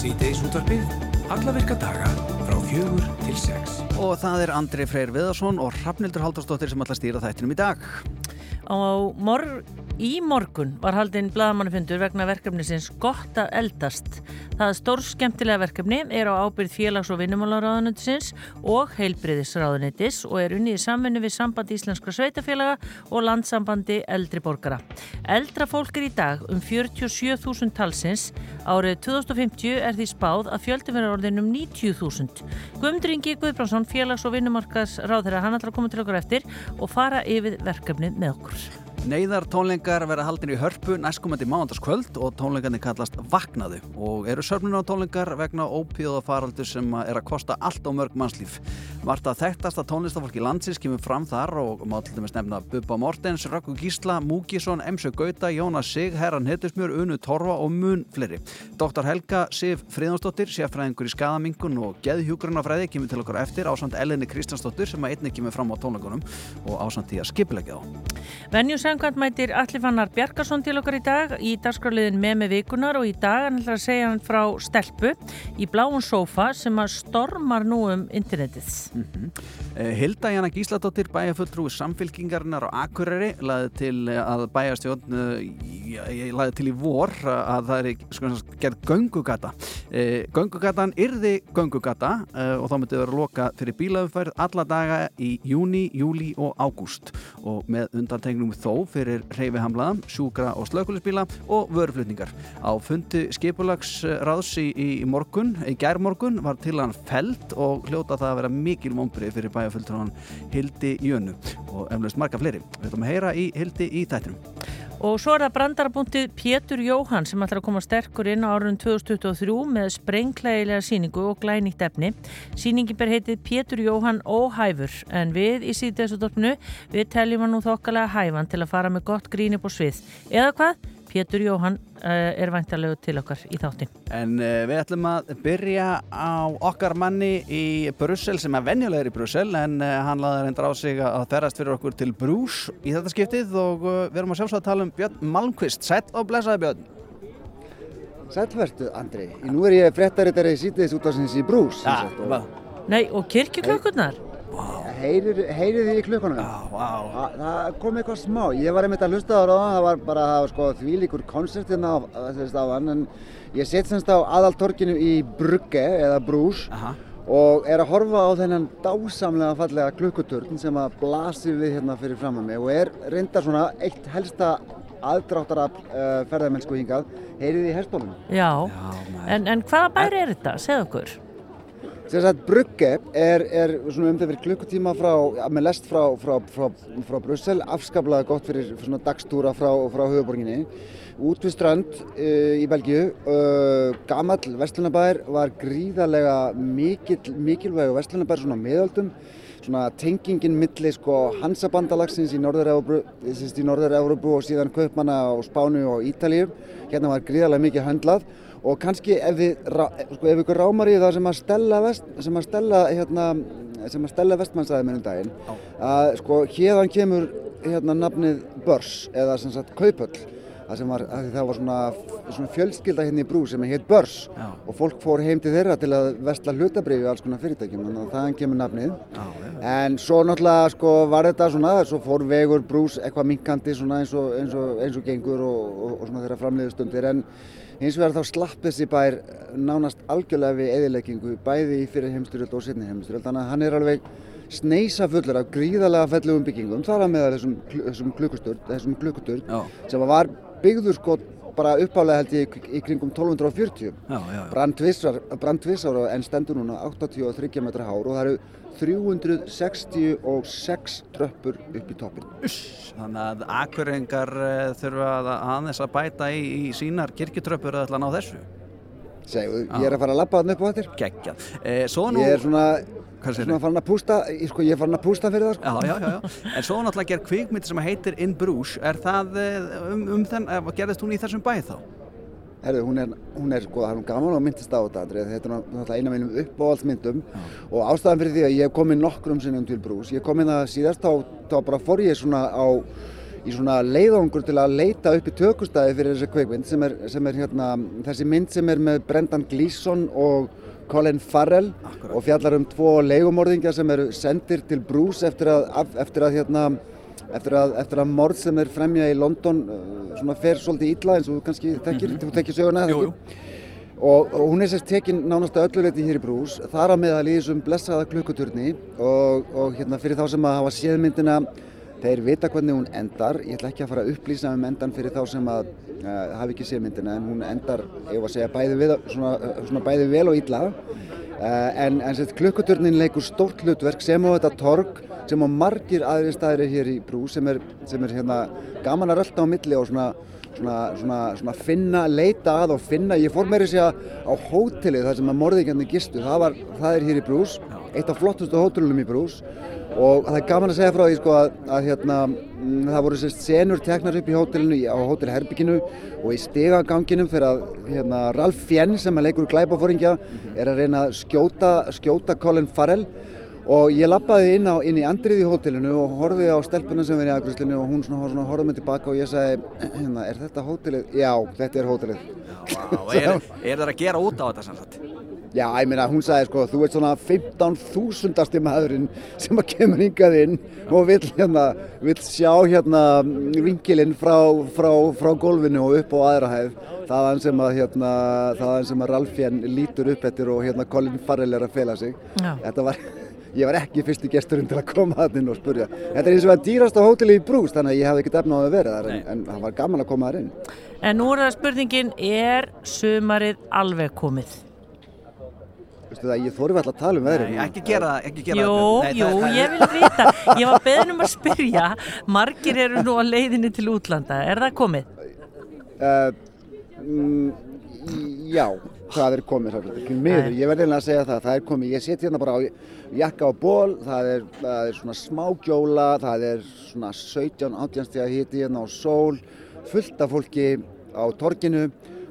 Sýteis útvarpið, alla virka daga frá fjögur til sex. Og það er Andri Freyr Viðarsson og Rafnildur Haldarsdóttir sem ætla að stýra þættinum í dag. Á mor í morgun var haldinn bladamannufundur vegna verkefnisins Gott að eldast. Það stór skemmtilega verkefni er á ábyrð félags- og vinnumálaráðunöndisins og heilbriðisráðunöndis og er unni í samfunni við samband íslenskra sveitafélaga og landsambandi eldri borgara. Eldra fólk er í dag um 47.000 talsins. Árið 2050 er því spáð að fjöldi verður orðin um 90.000. Guðmundur Ingi Guðbránsson, félags- og vinnumarkaðsráður, hann ætlar að koma til okkur eftir og fara yfir verkefnið með okkur. Neyðar tónleikar verða haldin í hörpu næstkomandi mándaskvöld og tónleikarnir kallast Vaknaðu og eru sörnuna tónleikar vegna ópíða faraldur sem er að kosta allt á mörg mannslíf. Marta þekktasta tónlistafólki landsins kemur fram þar og má til dæmis nefna Bubba Mortens, Rökku Gísla, Múkisson, Emsu Gauta, Jónas Sig, Herran Hettusmjör, Unu Torfa og mun fleiri. Dr. Helga Sif Fríðansdóttir, sérfræðingur í skadamingun og geðhjúgrunafræði kemur til okkur eftir ásand Eleni Kristjánsdóttir sem að einnig kemur fram á tónleikunum og ásand Venjusangvænt mætir Alli Fannar Bjarkarsson til okkar í dag í dagskráliðin með með vikunar og í dag hann ætlar að segja hann frá stelpu í bláun sófa sem að stormar nú um internetið. Mm -hmm. Hilda Jana Gísladóttir bæjarfulltrúi samfélkingarinnar á Akureyri laði til að bæjarstjórn laði til í vor að það er sko, gerð göngugata göngugatan yrði göngugata og þá myndi það vera loka fyrir bílaumfærð alla daga í júni, júli og ágúst og með undantegnum þó fyrir reyfihamlaða, sjúkra og slökulisbíla og vörflutningar á fundi skipulagsráðs í, í morgun, í gærmorgun var til hann felt og hljóta það að vera mikil mómbrið fyrir bæjarfulltrúan Hildi Jönu og eflaust marga fleiri. Við ætlum að heyra í Hildi í þættinum. Og svo er það brandarabúntið Pétur Jóhann sem ætlar að koma sterkur inn á árun 2023 með sprengklægilega síningu og glænýtt efni. Síningi ber heitið Pétur Jóhann óhæfur en við í síðdæðsutofnu við teljum hann nú þokkalega hæfan til að fara með gott grín upp á svið. Eða hvað? Pétur Jóhann uh, er væntalegu til okkar í þáttin. En uh, við ætlum að byrja á okkar manni í Brussel sem er venjulegur í Brussel en uh, hann laði reyndar á sig að ferast fyrir okkur til Brús í þetta skiptið og við erum að sjálfsögða að tala um Björn Malmqvist. Sætt og blessaði Björn. Sættvertu Andri. Nú er ég frettarittari í sítiðis út á sinns í Brús. Ja, og... Nei, og kirkjuklökunnar? Wow. Heyrir, heyrir því í klukkanum? Já, wow. það, það kom eitthvað smá. Ég var einmitt að hlusta á það, það var bara það var sko, því líkur konsert hérna á, á hann, en ég sett semst á aðaltorkinu í Brugge eða Brús Aha. og er að horfa á þennan dásamlega fallega klukkuturn sem að blasir við hérna fyrir fram að mig og er reyndar svona eitt helsta aðdráttar að uh, ferðarmennsku hingað, heyrið í herstólunum. Já, Já en, en hvaða bæri er þetta? Segð okkur. Þess að Brugge er, er um það fyrir klukkutíma frá, með lest frá, frá, frá, Brussel, afskaplega gott fyrir svona dagstúra frá, höfuborginni. Út við strand uh, í Belgíu, uh, gamall vestlunabær var gríðarlega mikil, mikilvæg vestlunabær svona meðöldum. Svona tengingin milli sko Hansabandalagsins í Norður-Európu og síðan Kaupmanna og Spánu og Ítalíu. Hérna var gríðarlega mikið höndlað og kannski ef við, sko, ef ykkur rámar í það sem að stella, vest, sem að stella, hérna, sem að stella vestmannsæði með um daginn að sko hérðan kemur hérna nafnið Börs eða sem sagt Kaupöll það sem var, það var svona, svona fjölskylda hérna í brú sem heit Börs. Já. og fólk fór heim til þeirra til að vestla hlutabriði alls konar fyrirtækjum þannig að þaðan kemur nafnið. Já, en svo náttúrulega sko var þetta svona svo fór vegur brús eitthvað minkandi svona eins og, eins og, eins og gengur og, og, og svona þeirra framleiðustundir. En hins vegar þá slapp þessi bær nánast algjörlega við eðileggingu bæði í fyrir heimstyrjöld og setni heimstyrjöld þannig að hann er alveg sneisa fullur af gríðarlega fellugum byggingum þar að með þessum, þessum klukkusturn þessum klukkusturn Já. sem var byggður sko bara uppálega held ég í kringum 1240 Já, já, já. brandtvissar en stendur núna 83 metra hár og það eru 366 tröppur upp í toppin þannig að akkurengar þurfa að aðeins að bæta í, í sínar kirkjutröppur að ætla að ná þessu. Segðu, ég er að fara að labba hann upp á Geggjað. Eh, svo nú... Ég er svona, svona farin að pústa, ég, sko, ég er farin að pústa fyrir það sko. Já, já, já, já. En svo náttúrulega gerð kvikmynd sem heitir In Bruges. Er það eh, um, um þenn, eh, gerðist hún í þessum bæ þá? Herðu, hún er, hún er, sko, það er gaman og myndist á þetta, Andrið. þetta er náttúrulega eina af mínum uppáhaldsmyndum og ástæðan fyrir því að ég hef komið nokkrum sinnum til Brús, ég kom inn það síðast, þá, þá bara fór ég svona á, í svona leiðangur til að leita upp í tökustæði fyrir þessi kveikmynd sem er, sem er hérna, þessi mynd sem er með Brendan Gleeson og Colin Farrell Akkurat. og fjallar um tvo leigumorðingja sem eru sendir til Bruce eftir að, eftir að hérna eftir að, eftir að morð sem er fremja í London uh, svona fer svolítið illa eins og þú kannski tekir, þú tekir söguna Jú, ekki? og, og hún er sérst tekin nánast að öllu leiti hér í brús þar að meðal í þessum blessaða klukkuturni. Og, og hérna fyrir þá sem að hafa séð myndina þeir vita hvernig hún endar. Ég ætla ekki að fara að upplýsa um endan fyrir þá sem að uh, hafi ekki séð myndina en hún endar, ég var að segja, bæði, við, svona, svona bæði vel og illa. Uh, en, en sérst klukkuturnin leikur stórt hlutverk sem á þetta torg sem á margir aðri staðir hér í brús sem er, sem er hérna gaman að rölda á milli og svona svona, svona, svona finna, leita að og finna. Ég fór meira að segja á hótelið þar sem að morðingarnir gistu, það, var, það er hér í Brús eitt af flottustu hótelunum í Brús. Og það er gaman að segja frá því sko að, að hérna, mm, það voru sérst senur teknar upp í hótelinu á hótelherbygginu og í stegaganginum fyrir að hérna, Ralf Fjenn sem er leikur glæpafóringja er að reyna að skjóta, skjóta Colin Farrell og ég lappaði inn, á, inn í andrið í hótelinu og horfið á stelpuna sem verið í aðgrúslinu og hún svona, svona horfði mig tilbaka og ég sagði hérna, er þetta hótelið? Já, þetta er hótelið og er, er það að gera út á þetta sem sagt? Já, ég meina, hún sagði sko, þú ert svona 15.000. maðurinn sem að kemur hingað inn og vill hérna, vill sjá hérna vinkilinn frá, frá, frá gólfinu og upp á aðra hæð þaðan sem að hérna, þaðan sem að Ralfjörn lítur upp eftir og hérna Colin Farrell er að fela sig Já. Þetta var, ég var ekki fyrsti gesturinn til að koma að inn og spurja Þetta er eins og að dýrasta hóteli í Brús þannig að ég hafði ekkert efna á að vera þar en, en það var gaman að koma þar inn En nú er það spurningin, er sumarið alveg komið? Veistu það, ég þóri alltaf að tala um veðrið Nei, ekki gera það, ekki gera Jú, það. Nei, jú, það- ég vil vita. Ég var beðin um að spyrja, margir eru nú á leiðinni til útlanda, er það komið? Uh, mm, já, það er komið miður, ég verði eiginlega að segja það, það er komið, ég set hérna bara á jakka á ból, það er, það er svona smá gjóla, það er svona 17-18 stíða hiti hérna á sól, fullt af fólki á torginu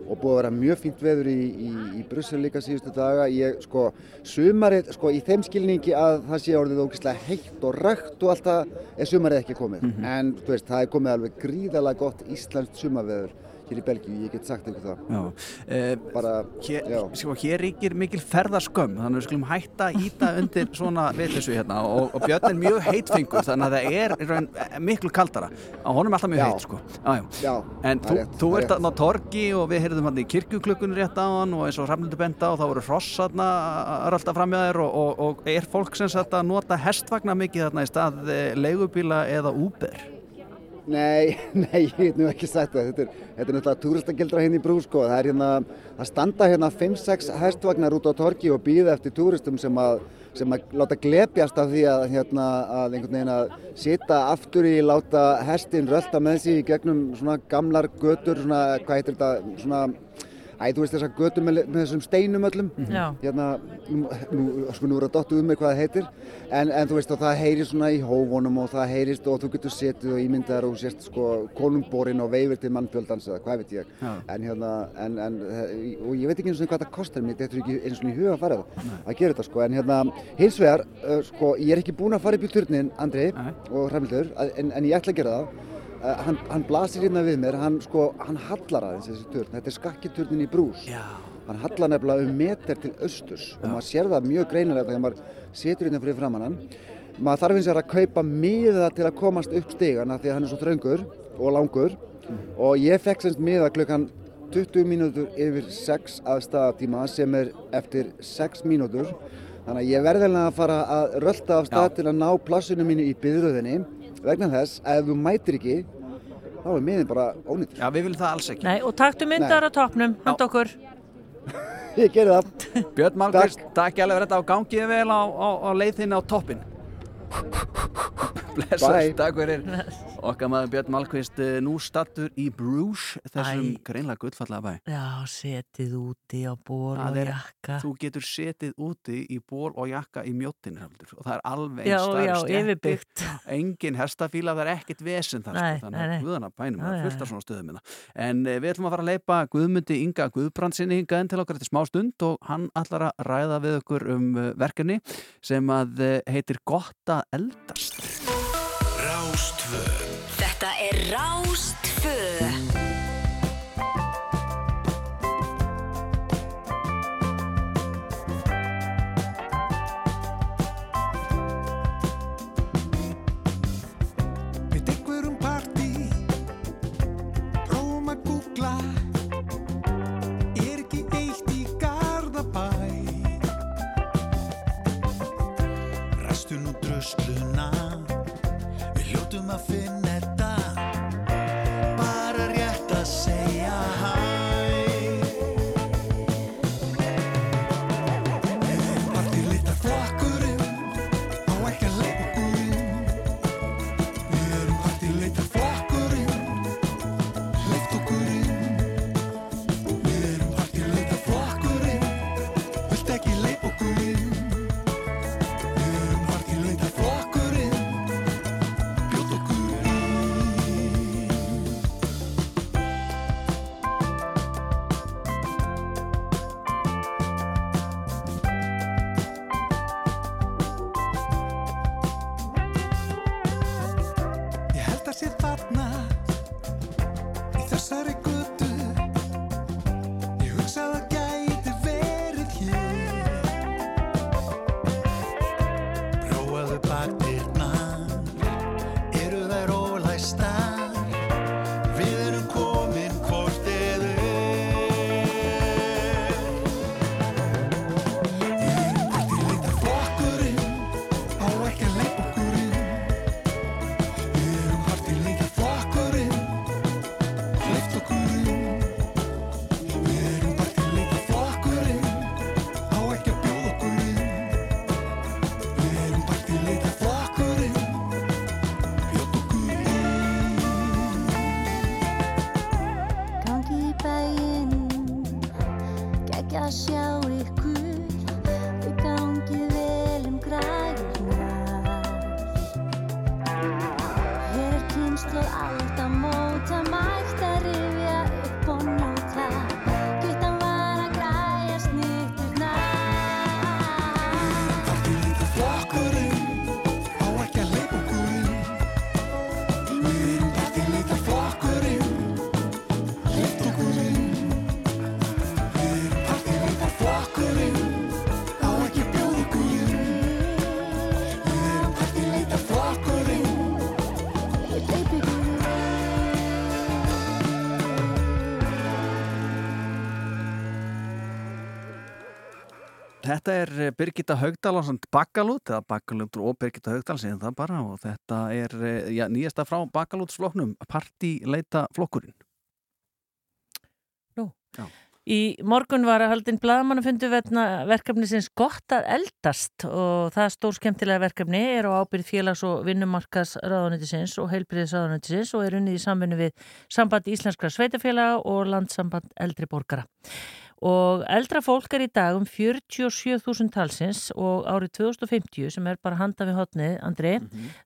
og búið að vera mjög fínt veður í, í, í Brussel líka síðustu daga. Ég, sko, sumarið, sko, í þeim skilningi að það sé orðið ógeðslega heitt og rægt og allt það er sumarið ekki komið. En, þú veist, það er komið alveg gríðalega gott íslenskt sumarveður hér í Belgíu, ég get sagt ykkur það. Já, eh, Bara, Hér, já. sko, hér ríkir mikil ferðarskömm þannig að við skulum hætta að íta undir svona vitleysu hérna og, og Björn er mjög heitfengur þannig að það er í raun, eh, miklu kaldara á honum er alltaf mjög Já. heitt sko. já, já. Já, en þú, er rétt, þú er ert þarna á torgi og við heyrðum hann í kirkjuklukkunni rétt á hann og eins og Hrafnildur benda og þá voru hross að rölda fram með þér og, og, og er fólk sem sagt að nota hestvagna mikið þarna í stað eh, leigubíla eða Uber Nei, nei, ég get nú ekki sagt það. Þetta er, þetta er náttúrulega túristagildra hérna í brú, sko. Það hérna, það standa hérna 5-6 hestvagnar út á torgi og býða eftir túristum sem að, sem að láta glepjast af því að, hérna, að einhvern veginn að sita aftur í, láta hestin rölda með sig í gegnum svona gamlar götur, svona, hvað heitir þetta, svona, æ, þú veist þessar götur með, með þessum steinum öllum. Já. Hérna, nú, sko, nú er það dottuð um mig hvað það heitir, en, en þú veist, og það heyrist svona í hófunum og það heyrist og þú getur setið og ímyndaðar og sést sko konungborinn og veifir til mannfjöldans eða hvað veit ég. Já. En hérna, en, en, og ég veit ekki eins og hvað það kostar mér, þetta er ekki eins og í huga að fara það, að gera þetta sko, en hérna, hins vegar, uh, sko, ég er ekki búinn að fara upp í turnin, Andri Nei. og Hramildur, en, en ég ætla að gera það. Uh, hann, hann blasir hérna við mér, hann sko, hann hallar aðeins þessi turn, þetta er skakkiturnin í brús. Já, Hann hallar nefnilega um meter til austurs og maður sér það mjög greinilega þegar maður setur hérna fyrir framann hann. Maður þarf eins og að kaupa miða til að komast upp stigana því að hann er svo þröngur og langur og ég fekk semst miða klukkan 20 mínútur yfir 6 að staðatíma sem er eftir 6 mínútur. Þannig að ég verði alveg að fara að rölda af stað Já. til að ná plassinu mínu í byðröðinni vegna þess að ef þú mætir ekki þá er miðin bara ónýttur. já, við viljum það alls ekki Nei, og taktu myndar á toppnum, handa okkur. Ég gerði það. Björn Malmqvist, takk ég alveg fyrir þetta og gangið vel á, á, á leiðinni á toppin Blessast, takk fyrir Okkar maður Björn Malmqvist eh, nú stattur í Bruges þessum Æ. greinlega gullfallega bæ Já, setið úti á ból og er- jakka. Þú getur setið úti í ból og jakka í mjóttinu og það er alveg Já, eins það já, eru stéttir, yfirbyggt. engin hestafíla, það er ekkert vesen þar Nei, sko, þannig nei, að nei. guðana bænum, það já. svona stöðum hérna. en eh, við ætlum að fara að leipa Guðmundi Inga Guðbrandsinni hingað inn til okkar eftir smá stund og hann ætlar að ræða við okkur um eh, verkefni sem að heitir Gott að eldast Rástvö. Þetta er Rástfö Við einhverjum my fitness. Geggja að sjá Þetta er eh, Birgitta Haugdal á Bakalút, eða Bakalút og Birgitta Haugdal segja það bara og þetta er eh, já, nýjasta frá Bakalútsfloknum, Partileita flokkurinn. Í morgun var að haldinn bladamannafundu vegna verkefni sinns gott að eldast og það stór skemmtilega verkefni er á ábyrð félags- og vinnumarkas og heilbriðis og er unnið í samvinnu við samband íslenskra sveitafélaga og landsamband eldri borgara. Og eldra fólk er í dag um 47.000 talsins og árið 2050 sem er bara handa við hotnið, Andri,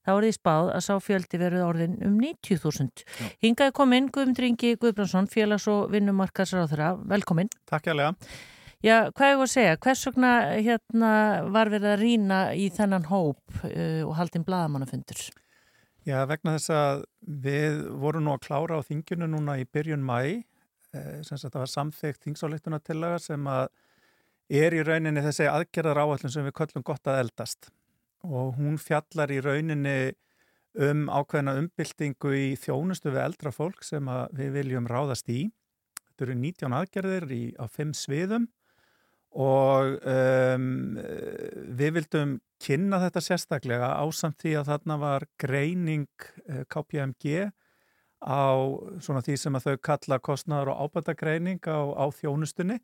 þá er því spáð að sá fjöldi verið orðin um 90.000. Hingaði kominn Guðmundur Ingi Guðbrandsson, félags- og vinnumarkaðsráðara. Velkomin. Takk jálega. Já, hvað er það að segja? Hvers vegna hérna, var verið að rýna í þennan hóp uh, og haldinn bladamannafundur? Já, vegna þess að við vorum nú að klára á þinginu núna í byrjun mæ, eh, sem sagt það var samþygt þingsáleiktunatillaga sem að er í rauninni þessi aðgerðar áallin sem við köllum gott að eldast og hún fjallar í rauninni um ákveðna umbyltingu í þjónustu við eldra fólk sem að við viljum ráðast í. Þetta eru 19 aðgerðir í, á 5 sviðum og um, við vildum kynna þetta sérstaklega ásamt því að þarna var greining eh, KPMG á svona því sem að þau kalla kostnaður og ábættagreining á, á þjónustunni.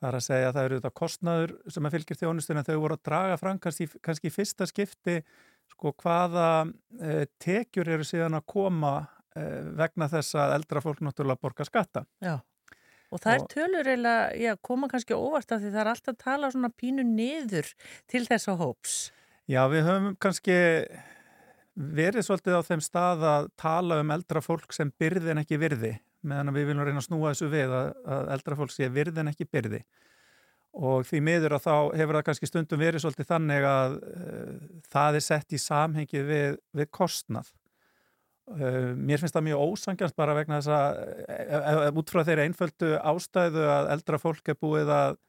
Það er að segja að það eru þetta kostnaður sem að fylgir þjónustunni en þau voru að draga fram kannski, kannski í fyrsta skipti sko hvaða eh, tekjur eru síðan að koma eh, vegna þess að eldra fólk náttúrulega borga skatta. Já. Og það er tölur eiginlega, já, koma kannski óvart af því það er alltaf að tala svona pínu niður til þessa hóps. Já, við höfum kannski verið svolítið á þeim stað að tala um eldra fólk sem byrði en ekki virði meðan við viljum reyna að snúa þessu við að, að eldra fólk sé virði en ekki byrði. Og því miður að þá hefur það kannski stundum verið svolítið þannig að uh, það er sett í samhengi við, við kostnað. Uh, mér finnst það mjög ósangjast bara vegna þess að uh, út frá þeirri einföldu ástæðu að eldra fólk er búið að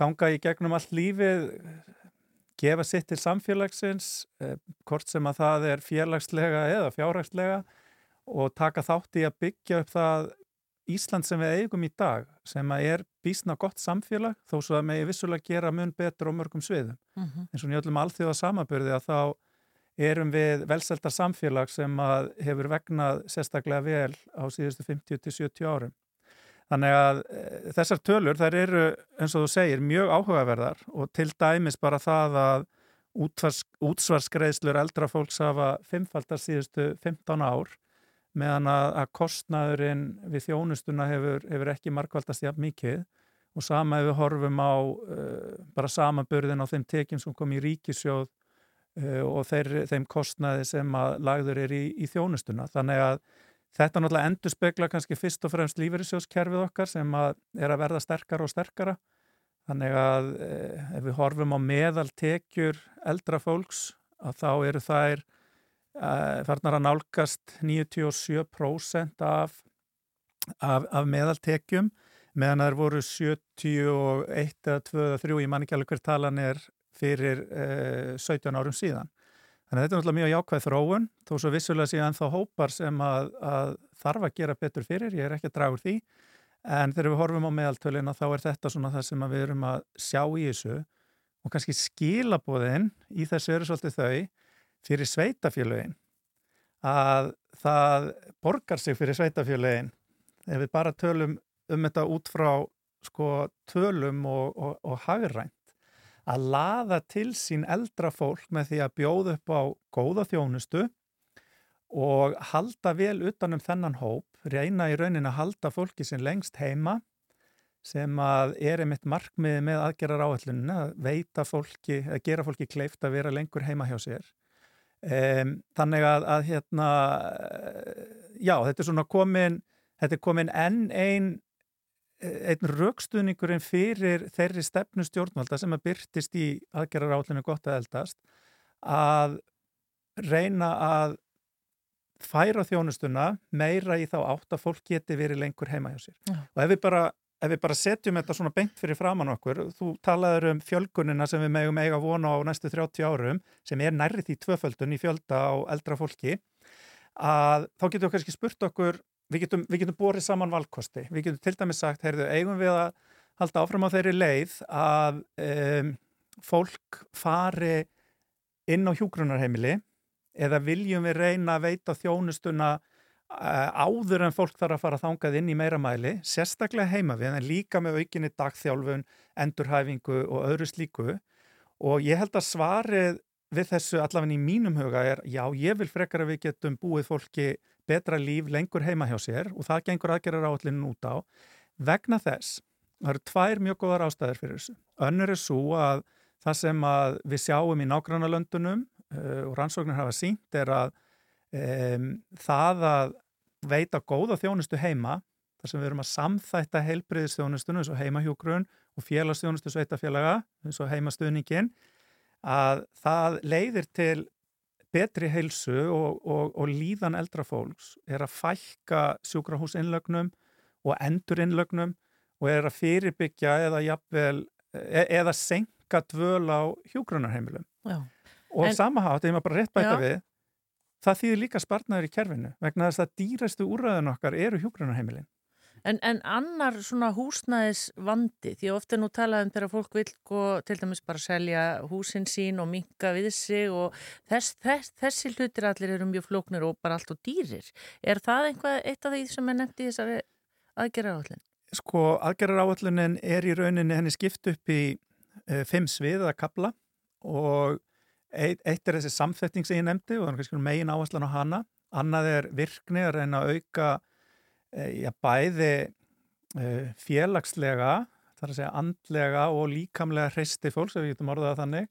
ganga í gegnum allt lífið gefa sitt til samfélagsins uh, hvort sem að það er félagslega eða fjárhagslega og taka þátt í að byggja upp það Ísland sem við eigum í dag sem að er bísna gott samfélag þó svo að megi vissulega gera mun betur á mörgum sviðum Mhm. eins og njöldum alþjóða samanbyrði að þá erum við velseldar samfélag sem að hefur vegnað sérstaklega vel á síðustu 50-70 árum. Þannig að e, þessar tölur þær eru eins og þú segir mjög áhugaverðar og til dæmis bara það að útsvarsgreðslur eldra fólks hafa fimmfaldar síðustu 15 ár meðan að, að kostnaðurinn við þjónustuna hefur, hefur ekki markvaldast jafn mikið og sama ef við horfum á uh, bara samanburðin á þeim tekjum sem kom í ríkisjóð uh, og þeir, þeim kostnaði sem að lagður er í, í þjónustuna. Þannig að þetta náttúrulega endur spekla kannski fyrst og fremst lífeyrissjóðskerfið okkar sem að er að verða sterkara og sterkara. Þannig að uh, ef við horfum á meðaltekjur eldra fólks að þá eru þær uh, farnar að nálgast 97% af, af, af meðaltekjum meðan þær voru 71 eða 2 eða 3, ég man ekki alveg hver talan er fyrir eh, 17 árum síðan. Þannig að þetta er náttúrulega mjög jákvæð þróun, þó svo vissulega séu ennþá hópar sem að, að þarf að gera betur fyrir, ég er ekki að draga úr því, en þegar við horfum á meðaltölina þá er þetta svona það sem við erum að sjá í þessu. Og kannski skilabóðin í þessu eru svolítið þau fyrir sveitafélögin að það borgar sig fyrir sveitafélögin ef við bara tölum um þetta út frá sko, tölum og, og, og hagrænt að laða til sín eldra fólk með því að bjóða upp á góða þjónustu og halda vel utanum þennan hóp, reyna í raunin að halda fólki sem lengst heima sem að er einmitt markmiði með aðgerrar áallunina, að veita fólki, að gera fólki kleift að vera lengur heima hjá sér. Um, þannig að, að hérna, já, þetta er svona komin, þetta er komin enn einn einn raukstuðningurinn fyrir þeirri stefnu stjórnvalda sem að byrtist í aðgerrar áallinu gott að eldast að reyna að færa þjónustuna meira í þá átt að fólk geti verið lengur heima hjá sér. Já. Og ef við bara ef við bara setjum þetta svona beint fyrir framann okkur, þú talaður um fjölgunina sem við megum eiga vona á næstu 30 árum, sem er nærrið í tvöföldun í fjölda á eldra fólki, að þá getum við kannski spurt okkur, við getum, getum borið saman valkosti. Við getum til dæmis sagt, heyrðu, eigum við að halda áfram á þeirri leið að um, fólk fari inn á hjúgrunarheimili eða viljum við reyna að veita þjónustuna uh, áður en fólk þarf að fara þangað inn í meira mæli, sérstaklega heima við, en líka með aukinni dagþjálfun, endurhæfingu og öðru slíku og ég held að svarið við þessu allavega í mínum huga er já, ég vil frekar að við getum búið fólki betra líf lengur heima hjá sér og það gengur aðgerrar áallinu út á vegna þess, það eru tvær mjög góðar ástæðir fyrir þessu. Önnur er svo að það sem að við sjáum í nágrannalöndunum uh, og rannsóknir hafa sínt er að um, það að veita góða þjónustu heima, þar sem við erum að samþætta heilbriðisþjónustunum eins og heimahjúgrun og félagsþjónustu sveitafélaga eins og heimastuðningin að það leiðir til betri heilsu og, og, og líðan eldra fólks er að fælka sjúkrahúsinnlögnum og endurinnlögnum og er að fyrirbyggja eða jafnvel e eða senka dvöl á hjúgrunarheimilum Já. og samahátt, ég maður bara rétt bæta Já. við það þýðir líka spartnaður í kerfinu vegna þess að dýrastu úrræðin okkar eru hjúgrunarheimilin En, en annar svona húsnæðis vandi, því ofta nú talað um þegar fólk vil gå, til dæmis bara selja húsin sín og minka við sig og þess, þess, þessi hlutir allir eru mjög flóknir og bara allt og dýrir. Er það einhvað eitt af því sem er nefnt í þessari aðgerra áallin? sko aðgerrar áallunin er í rauninni henni skipt upp í uh, fimm svið að kapla og eitt, eitt er þessi samþetting sem ég nefndi og það er kannski megin áherslan á hana annað er virkni að reyna að auka já, bæði uh, félagslega þar að segja andlega og líkamlega hreisti fólks, ef við getum orðað það þannig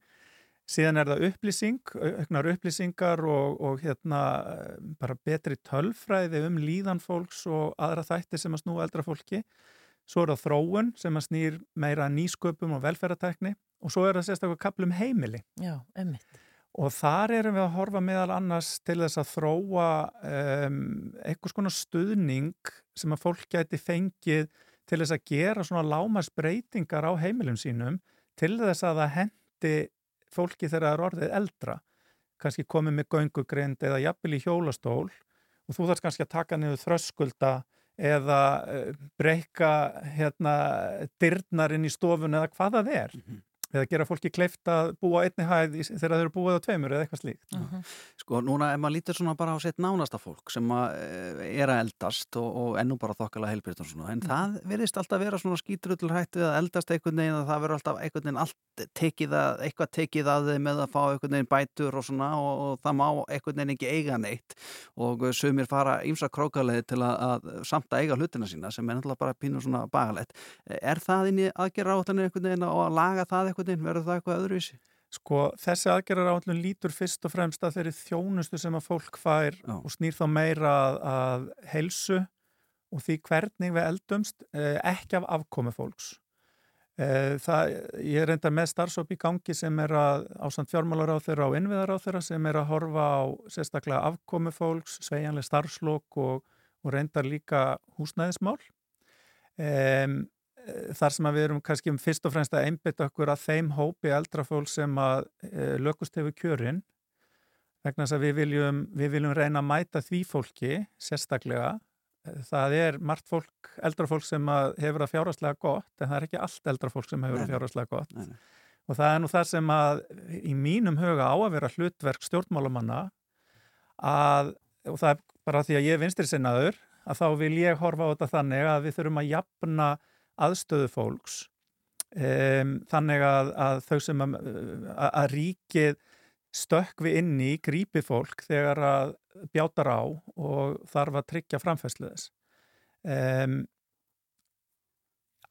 síðan er það upplýsing, auknar upplýsingar og, og hérna eh, bara betri tölfræði um líðan fólks og aðra þætti sem að snúa eldra fólki. Svo er það þróun sem að snýr meira að nýsköpum og velferðartækni og svo er það sérstaklega kaplum heimili. Já, emmitt. Og þar erum við að horfa meðal annars til þess að þróa um, einhvers konar stuðning sem að fólk gæti fengið til þess að gera svona lámasbreytingar á heimilum sínum til þess að það hendi fólki þegar það er orðið eldra. Kannski komið með göngugrind eða jafnvel í hjólastól og þú þarfst kannski að taka niður þröskulda eða uh, breyka hérna, dyrnar inn í stofun eða hvað það er eða gera fólki kleift að búa einni hæð í- þegar þeir eru búið á tveimur eða eitthvað slíkt. Sko núna ef maður lítur svona bara á sitt nánasta fólk sem að, eh, er að eldast og, og ennú bara þokkala svona en það verðist alltaf vera svona skítrullur hættu að eldast einhvern veginn að það verður alltaf einhvern veginn allt tekið að, eitthvað tekið að þeim með að fá einhvern veginn bætur og svona og, og það má einhvern veginn ekki eiga neitt og eh, sumir fara ímsa krókaleið til að, að samt að eiga hlutina sína sem er náttúrulega bara pínu svona bagalegt. Er það inn í aðgerra einhvern veginn verður það eitthvað öðruvísi? Sko þessi aðgerðar áallun lítur fyrst og fremst að þeirri þjónustu sem að fólk fær Já. og snýr þá meira að, að helsu og því hvernig við eldumst eh, ekki af afkomi fólks. Eh, það, ég er enda með starfsóp í gangi sem er að ásand fjármálar á þeirra og innviðar á þeirra sem er að horfa á sérstaklega afkomi fólks, sveigjanlega starfslokk og, og reyndar líka húsnæðismál. Um, þar sem að við erum kannski fyrst og fremst að einbytta okkur að þeim hópi eldra fólk sem að e, lökust hefur kjörin vegna þess að við viljum, við viljum reyna að mæta því fólki sérstaklega Eh, það er margt fólk, eldra fólk sem að hefur það fjárhagslega gott en það er ekki allt eldra fólk sem hefur nei. fjárhagslega gott Nei, nei. og það er nú það sem að í mínum huga á að vera hlutverk stjórnmálamanna að, og það er bara því að ég er vinstri sinnaður að þá vil ég horfa á þetta þannig að við þurfum að jafna aðstöðu fólks um, þannig að, að þau sem að, að, að ríkið stökkvi inn í grípi fólk þegar að bjátar á og þarf að tryggja framfæslu þess. Um,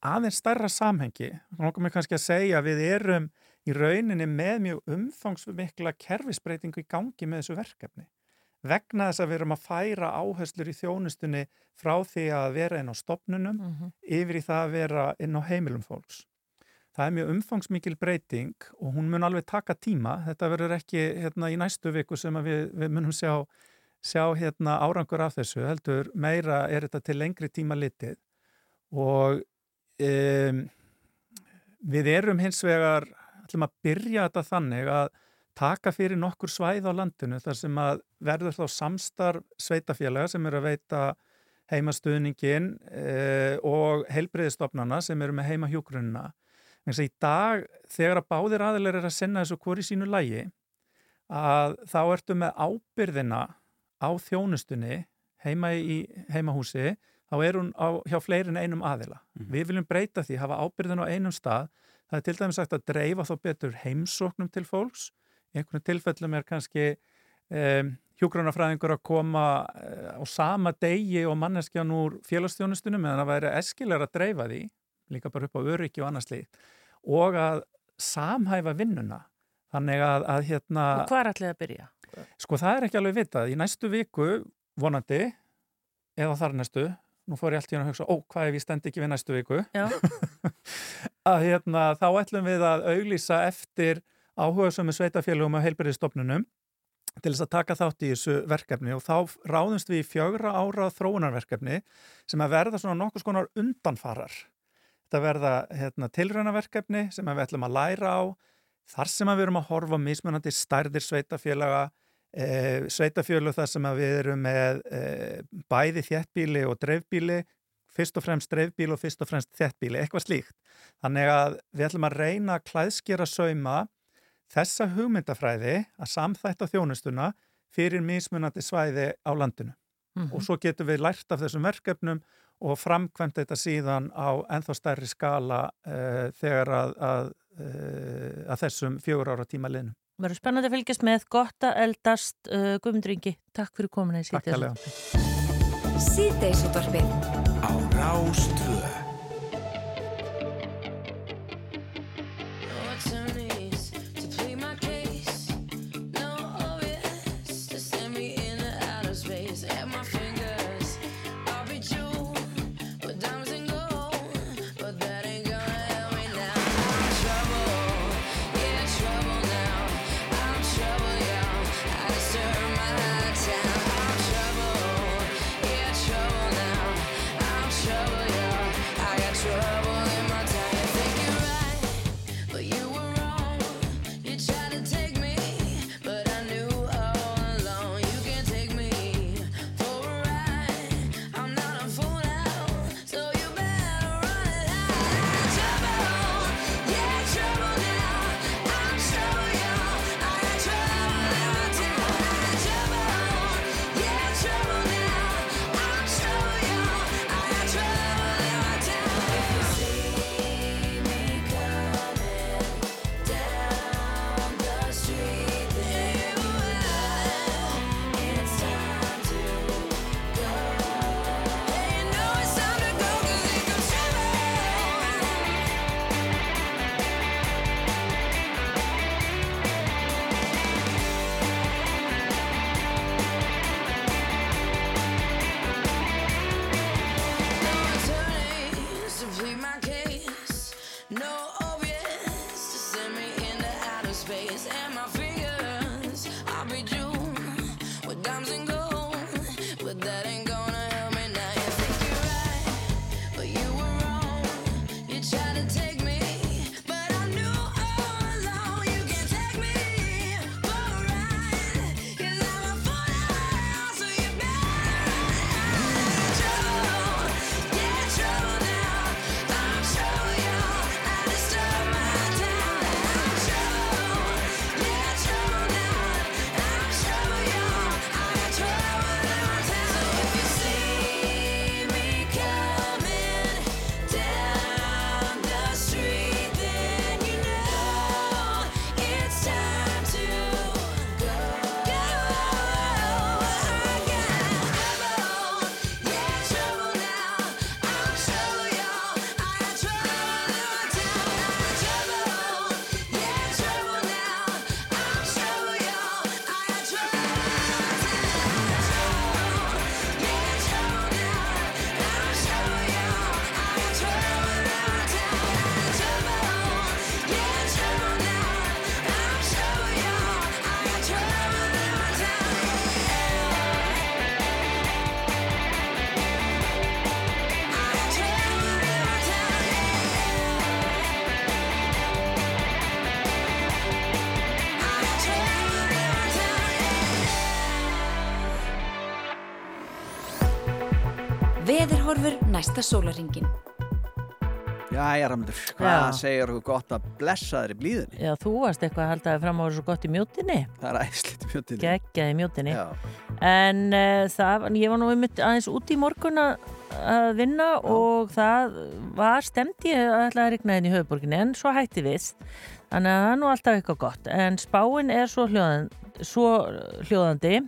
aðeins stærra samhengi, nokkuð mér kannski að segja við erum í rauninni með mjög umfangsmikla kerfisbreytingu í gangi með þessu verkefni. Vegna þess að við erum að færa áherslur í þjónustunni frá því að vera inn á stopnunum Mhm. yfir í það að vera inn á heimilum fólks. Það er mjög umfangsmikil breyting og hún mun alveg taka tíma. Þetta verður ekki hérna, í næstu viku sem við, við munum sjá, sjá hérna, árangur af þessu. Heldur meira er þetta til lengri tíma litið og um, við erum hins vegar, ætlum að byrja þetta þannig að taka fyrir nokkur svæð á landinu þar sem að verður þá samstarf sveitafélaga sem eru að veita heimastuðningin eh, og heilbreyðistofnana sem eru með heimahjúgrunna. Þannig að í dag þegar að báðir aðilar er að senna þessu hvori sínu lægi að þá ertu með ábyrðina á þjónustunni heima í heimahúsi þá er hún á, hjá fleirin einum aðila. Við viljum breyta því, hafa ábyrðin á einum stað. Það er til dæmis sagt að dreifa þá betur heimsóknum til fólks. Einhvern tilfellum er kannski um, hjúgrunafræðingur að koma uh, á sama degi og manneskjan úr félagsþjónustunum meðan að væri eskilega að dreifa því, líka bara upp á öryggi og annars líkt, og að samhæfa vinnuna. Þannig að, að hérna... Og hvað er allir að byrja? Sko það er ekki alveg vitað. Í næstu viku, vonandi, eða þar næstu, nú fór ég allt í hann að hugsa, ó, hvað ef ég stend ekki við næstu viku? Að hérna, þá ætlum við að auglýsa eftir áhuga sem er sveitafélugum og heilbyrðistofnunum til þess að taka þátt í þessu verkefni og þá ráðumst við í fjögra ára þróunarverkefni sem að verða svona nokkus konar undanfarar. Þetta verða hérna, tilraunaverkefni sem við ætlum að læra á þar sem við erum að horfa mismunandi stærðir sveitafélaga, e, sveitafélug þar sem við erum með e, bæði þéttbíli og dreifbíli, fyrst og fremst dreifbíli og fyrst og fremst þéttbíli, eitthvað slíkt. Þannig að við ætlum að reyna að klæðskera sauma þessa hugmyndafræði að samþætta þjónustuna fyrir mismunandi svæði á landinu. Mhm. Og svo getum við lært af þessum verkefnum og framkvæmt þetta síðan á ennþá stærri skala uh, þegar að, að, uh, að þessum fjögur ára tíma liðnum. verður spennandi að fylgjast með gott að eldast uh, Guðmundur Ingi, takk fyrir komuna í Takk sítið. hérlega. Síðdeisútvarpið á Rástvö næsta sólaringin. Jæja, Ramundur, hvað Já. segir þú gott að blessa þér í blíðinni? Já, þú varst eitthvað að halda þér fram á þessu gott í mjótinni. Það er mjöndinni. Geggjaði mjótinni. Já, En uh, það, ég var nú einmitt aðeins út í morgun að að vinna og það var stemt ég að ætla að regna inn í höfuborginni en svo hætti við. Þannig að það er nú alltaf eitthvað gott. En spáin er svo, hljóðan, svo hljóðandi.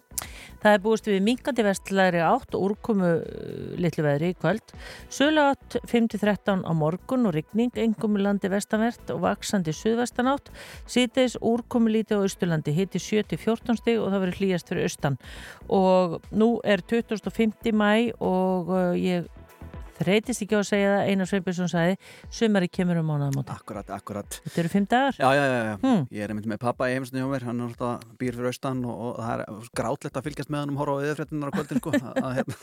Það er búist við minkandi vestlæri átt og úrkomu uh, litlu veðri í kvöld. Sölu átt 5-13 á morgun og rigning, engum landi vestanvert og vaksandi suðvestanátt. Sýteis úrkomu lítið á Austurlandi, hitti 7-14 stig og það verður hlýjast fyrir austan. Og nú er 25. mæ og uh, ég þreytist ekki á að segja það, Einar Sveinbjörnsson sagði, sumari kemur um mánuðamóti. akkurat, akkurat. Þetta eru fimm dagar? Já, já, já, já. Hmm. Ég er einmitt með pappa í heimsinu hjá mér, hann er alltaf býr fyrir austan og, og það er grátlegt að fylgjast með hann um horfa á yfirfréttunar á kvöldin, sko. að, að, hérna,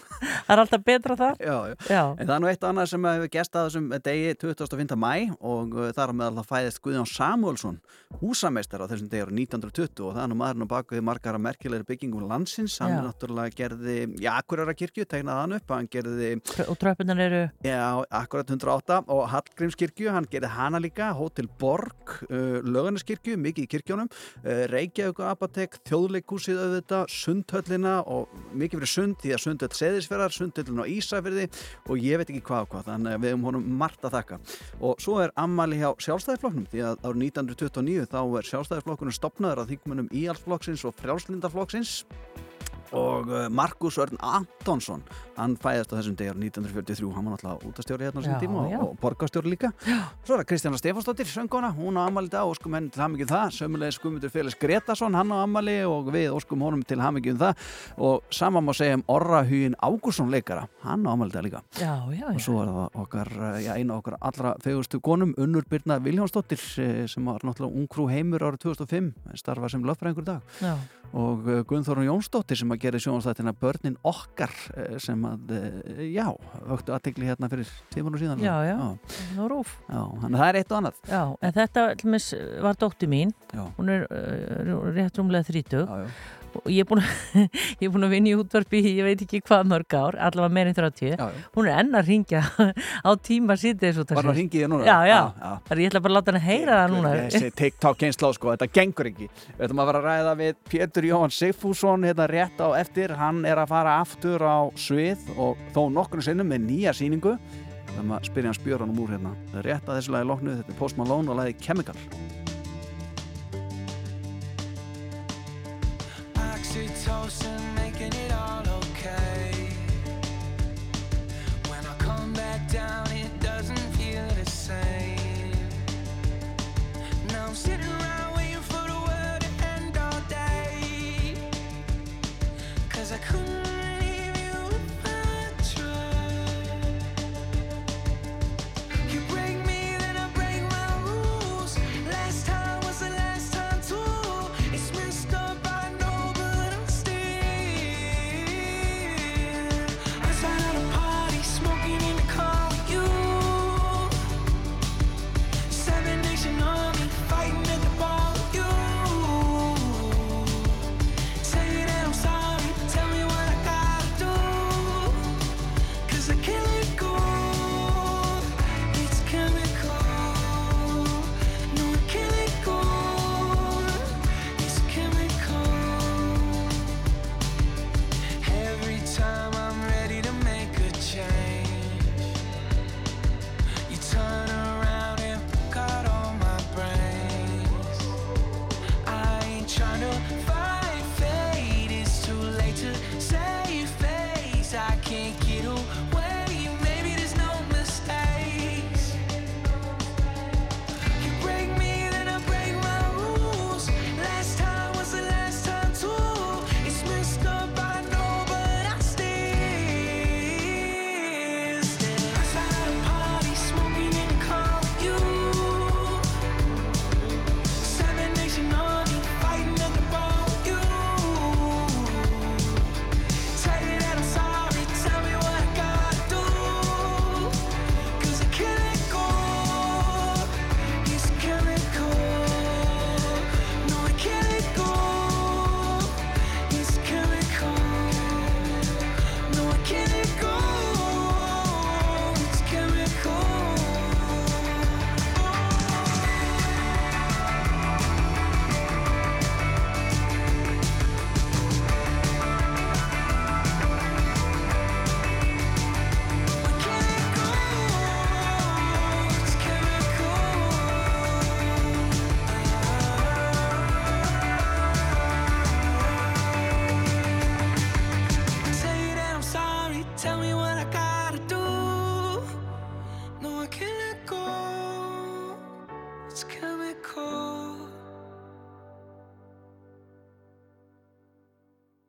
Það er alltaf betra það? já, já. Já. En það er nú eitt annað sem hefur gest að þessum degi 25. mæ og uh, þar með alltaf fæðist Guðjón Samuelsson, húsameistar á þessum degi ára 1920 og það er nú maðurinn á baku því margara merkilegri byggingum landsins. Hann Já. náttúrulega gerði, já, Akureyra kirkju, tegnaði hann upp, hann gerði Og tröppunar eru, Já, akkurat 108 og Hallgrímskirkju, hann gerði hana líka Hótel Borg, uh, Löganiskirkju mikið í kirkjónum, uh, Reykjavík apotek, Þjóðleikúsið auðvitað Sundhöllina og mikið fyrir sund því að Sundhöll seðisferðar, Sundhöllin á Ísafirði og ég veit ekki hvað og hvað þannig að við höfum honum margt að þakka. Og svo er ammali hjá sjálfstæðiflokknum því að árið 1929 þá er sjálfstæðiflokkunum stopnaður að þingmunum Íhalsflokksins og Frjálslindaflokksins og uh, Markus Örn Antonsson hann fæðist á þessum degar 1943 hann var náttúrulega útastjóri hérna á Já, þessum tíma já. og, og borgarstjóri líka. Svo er það Kristjana Stefansdóttir, söngona hún á ammali dag og óskum henni til hamingjum það. Sömulegis Guðmundur Félags Gretason, hann á ammali og við óskum honum til hamingjum það. Og sama má segja um Orra Hugin Ágússon leikara, hann á ammali dag líka. Já, já, og já. svo er það okkar, uh, já, eina okkar allra fegustu konum, Unnur Birna Viljónsdóttir eh, sem var náttúrulega ungkrú heimur árið 2005, starfa sem löffræðingur í dag. Já. og uh, Gunnþórun Jónsdóttir sem að gera sjónastættina Börnin okkar uh, sem að, uh, já, vöktu aðtegli hérna fyrir tímanu síðan. Já, já. Nú rúf. já, Þannig að það er eitt og annað. Já, en þetta var dóttir mín, Já, hún er uh, rétt rúmlega þrítug já, já, og ég er búin að, að vinna í útvarpi ég veit ekki hvað mörg ár, allavega meirinn 30 já, hún er enn að ringja á tíma sítið Var það að ringi ég núna? Já, já. já. Ég ætla bara að láta hann að heyra það núna. Þessi TikTok kynnslóð sko, þetta gengur ekki. Við ætlum að vera að ræða við Pétur Jóhann Sigfússon hérna rétt á eftir. Hann er að fara aftur á svið og þó nokkurnu sinnum með nýja sýningu. Það er að spyrja hans björnum úr hérna rétt að þessu lagi loknu, þetta er Post Malone og lagi Chemical close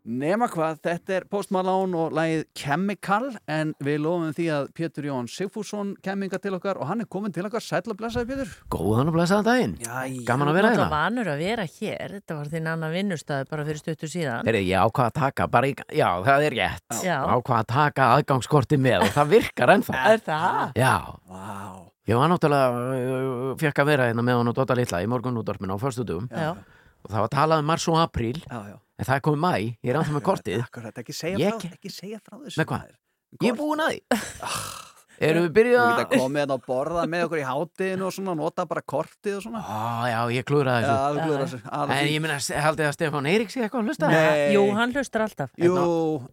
Nema hvað, þetta er Post Malone og lagið Chemical en við lofum því að Pétur Jón Sigfússon kemminga til okkar og hann er komin til okkar sæll og blessaði Pétur Góðan og blessaðan daginn. Jæja. Gaman að vera hérna. var vanur að vera hér, þetta var þinn annan vinnustæð bara fyrir stuttu síðan. Heri, ég ákvað að taka, bara í, já, það er rétt. Já. Ákvað að taka aðgangskorti með og það virkar ennþá. Er það? Já, Vá. ég var náttúrulega, uh, fekk að vera hérna með hann og Dóta Lilla í morgunútdorfinu á föstudum Já. og það var talað um mars og apríl Já, já. En það er komið mæ, ég er ennþá með kortið. Akkurat, ekki segja, Ég- frá, ekki segja frá þessu Með hvað? maður. Ég er búin að því. Erum við byrjuð Þú að... geta komið hérna að borða með okkur í hátiðinu og svona, nota bara kortið og svona Á, já, ég klúraði Já, þessu. þú glöður þessu alveg En fínt. ég minna, haldið að Stefán Eiríks sé eitthvað að hlusta? Nei. Jú, hann hlustar alltaf. Jú,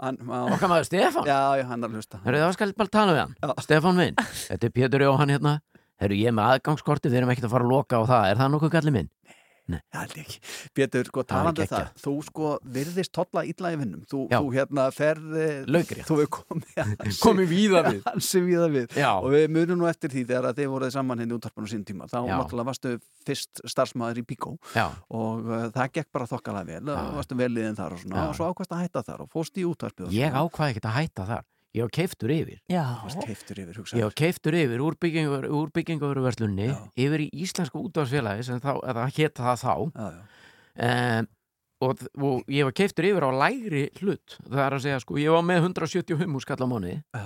hann, já, Okkar maður Stefán? já, já, hann er að hlusta Herru, þá skal ég bara tala við hann. Já. Stefán minn, þetta er Pétur Jóhann hérna. Herru, ég er með aðgangskorti, við erum ekkert að fara að loka á það. Er það nokkuð gallið minn? Það held ég ekki. Pétur, sko, talandi um það, þú sko virðist tolla illa í vinnum. Þú, Já. þú hérna ferði... Laukrétt. Þú hefur komið Komið víða við. Hansi víða við. Já. Og við munum nú eftir því þegar að þið voruð saman henni útvarpun á sín tíma. Þá Já. náttúrulega varstu fyrst starfsmæður í Bíkó Já, og uh, það gekk bara þokkalega vel. Já. og Varstu veliðin þar og svona. Já. Og svo ákvæmst að hætta þar og fórst í útvarpið. og ég ákvaði ekkert að hætta þar. Ég var keiftur yfir. Já. Keiftur yfir, var keiftur yfir úr, Já. yfir í Íslensku útvarsfélagi sem þá, eða hétt það þá. Já, já. Um, og, og ég var keiftur yfir á lægri hlut. Það er að segja, sko, ég var með 175 húskall á mánuði. Já.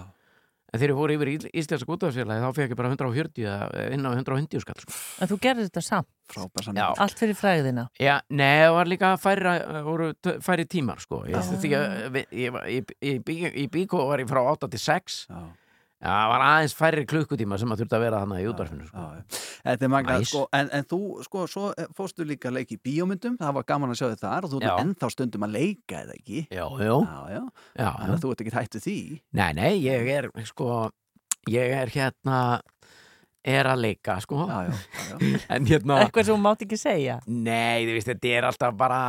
En þegar ég fór yfir í Íslensku útvarsfélagi þá fekk ég bara 140 eða inn á 150 skall. Sko. En þú gerði þetta samt, Frábær Já. saman. allt fyrir fræðina. Já, nei, það var líka færri, voru t- færri tímar, sko. Ég, Já. því að við- ég, var- í, í, í, í Bíkó var ég frá 8 til 6. Já. Já, það var aðeins færri klukkutíma sem að þurfti að vera þannig í útvarfinu, sko. Þetta er magnað, Næs. sko, en, en þú, sko, svo eh, fórstu líka að leika í bíómyndum, það var gaman að sjá þið þar og þú Já. er ennþá stundum að leika eða ekki. Já, já, Já, já, þú ert ekki hættu því. Nei, nei, ég er, sko, ég er hérna, er að leika, sko. Já, já, já, já. En hérna, Eitthvað sem þú mátt ekki segja. nei, þú veist, þetta er alltaf bara,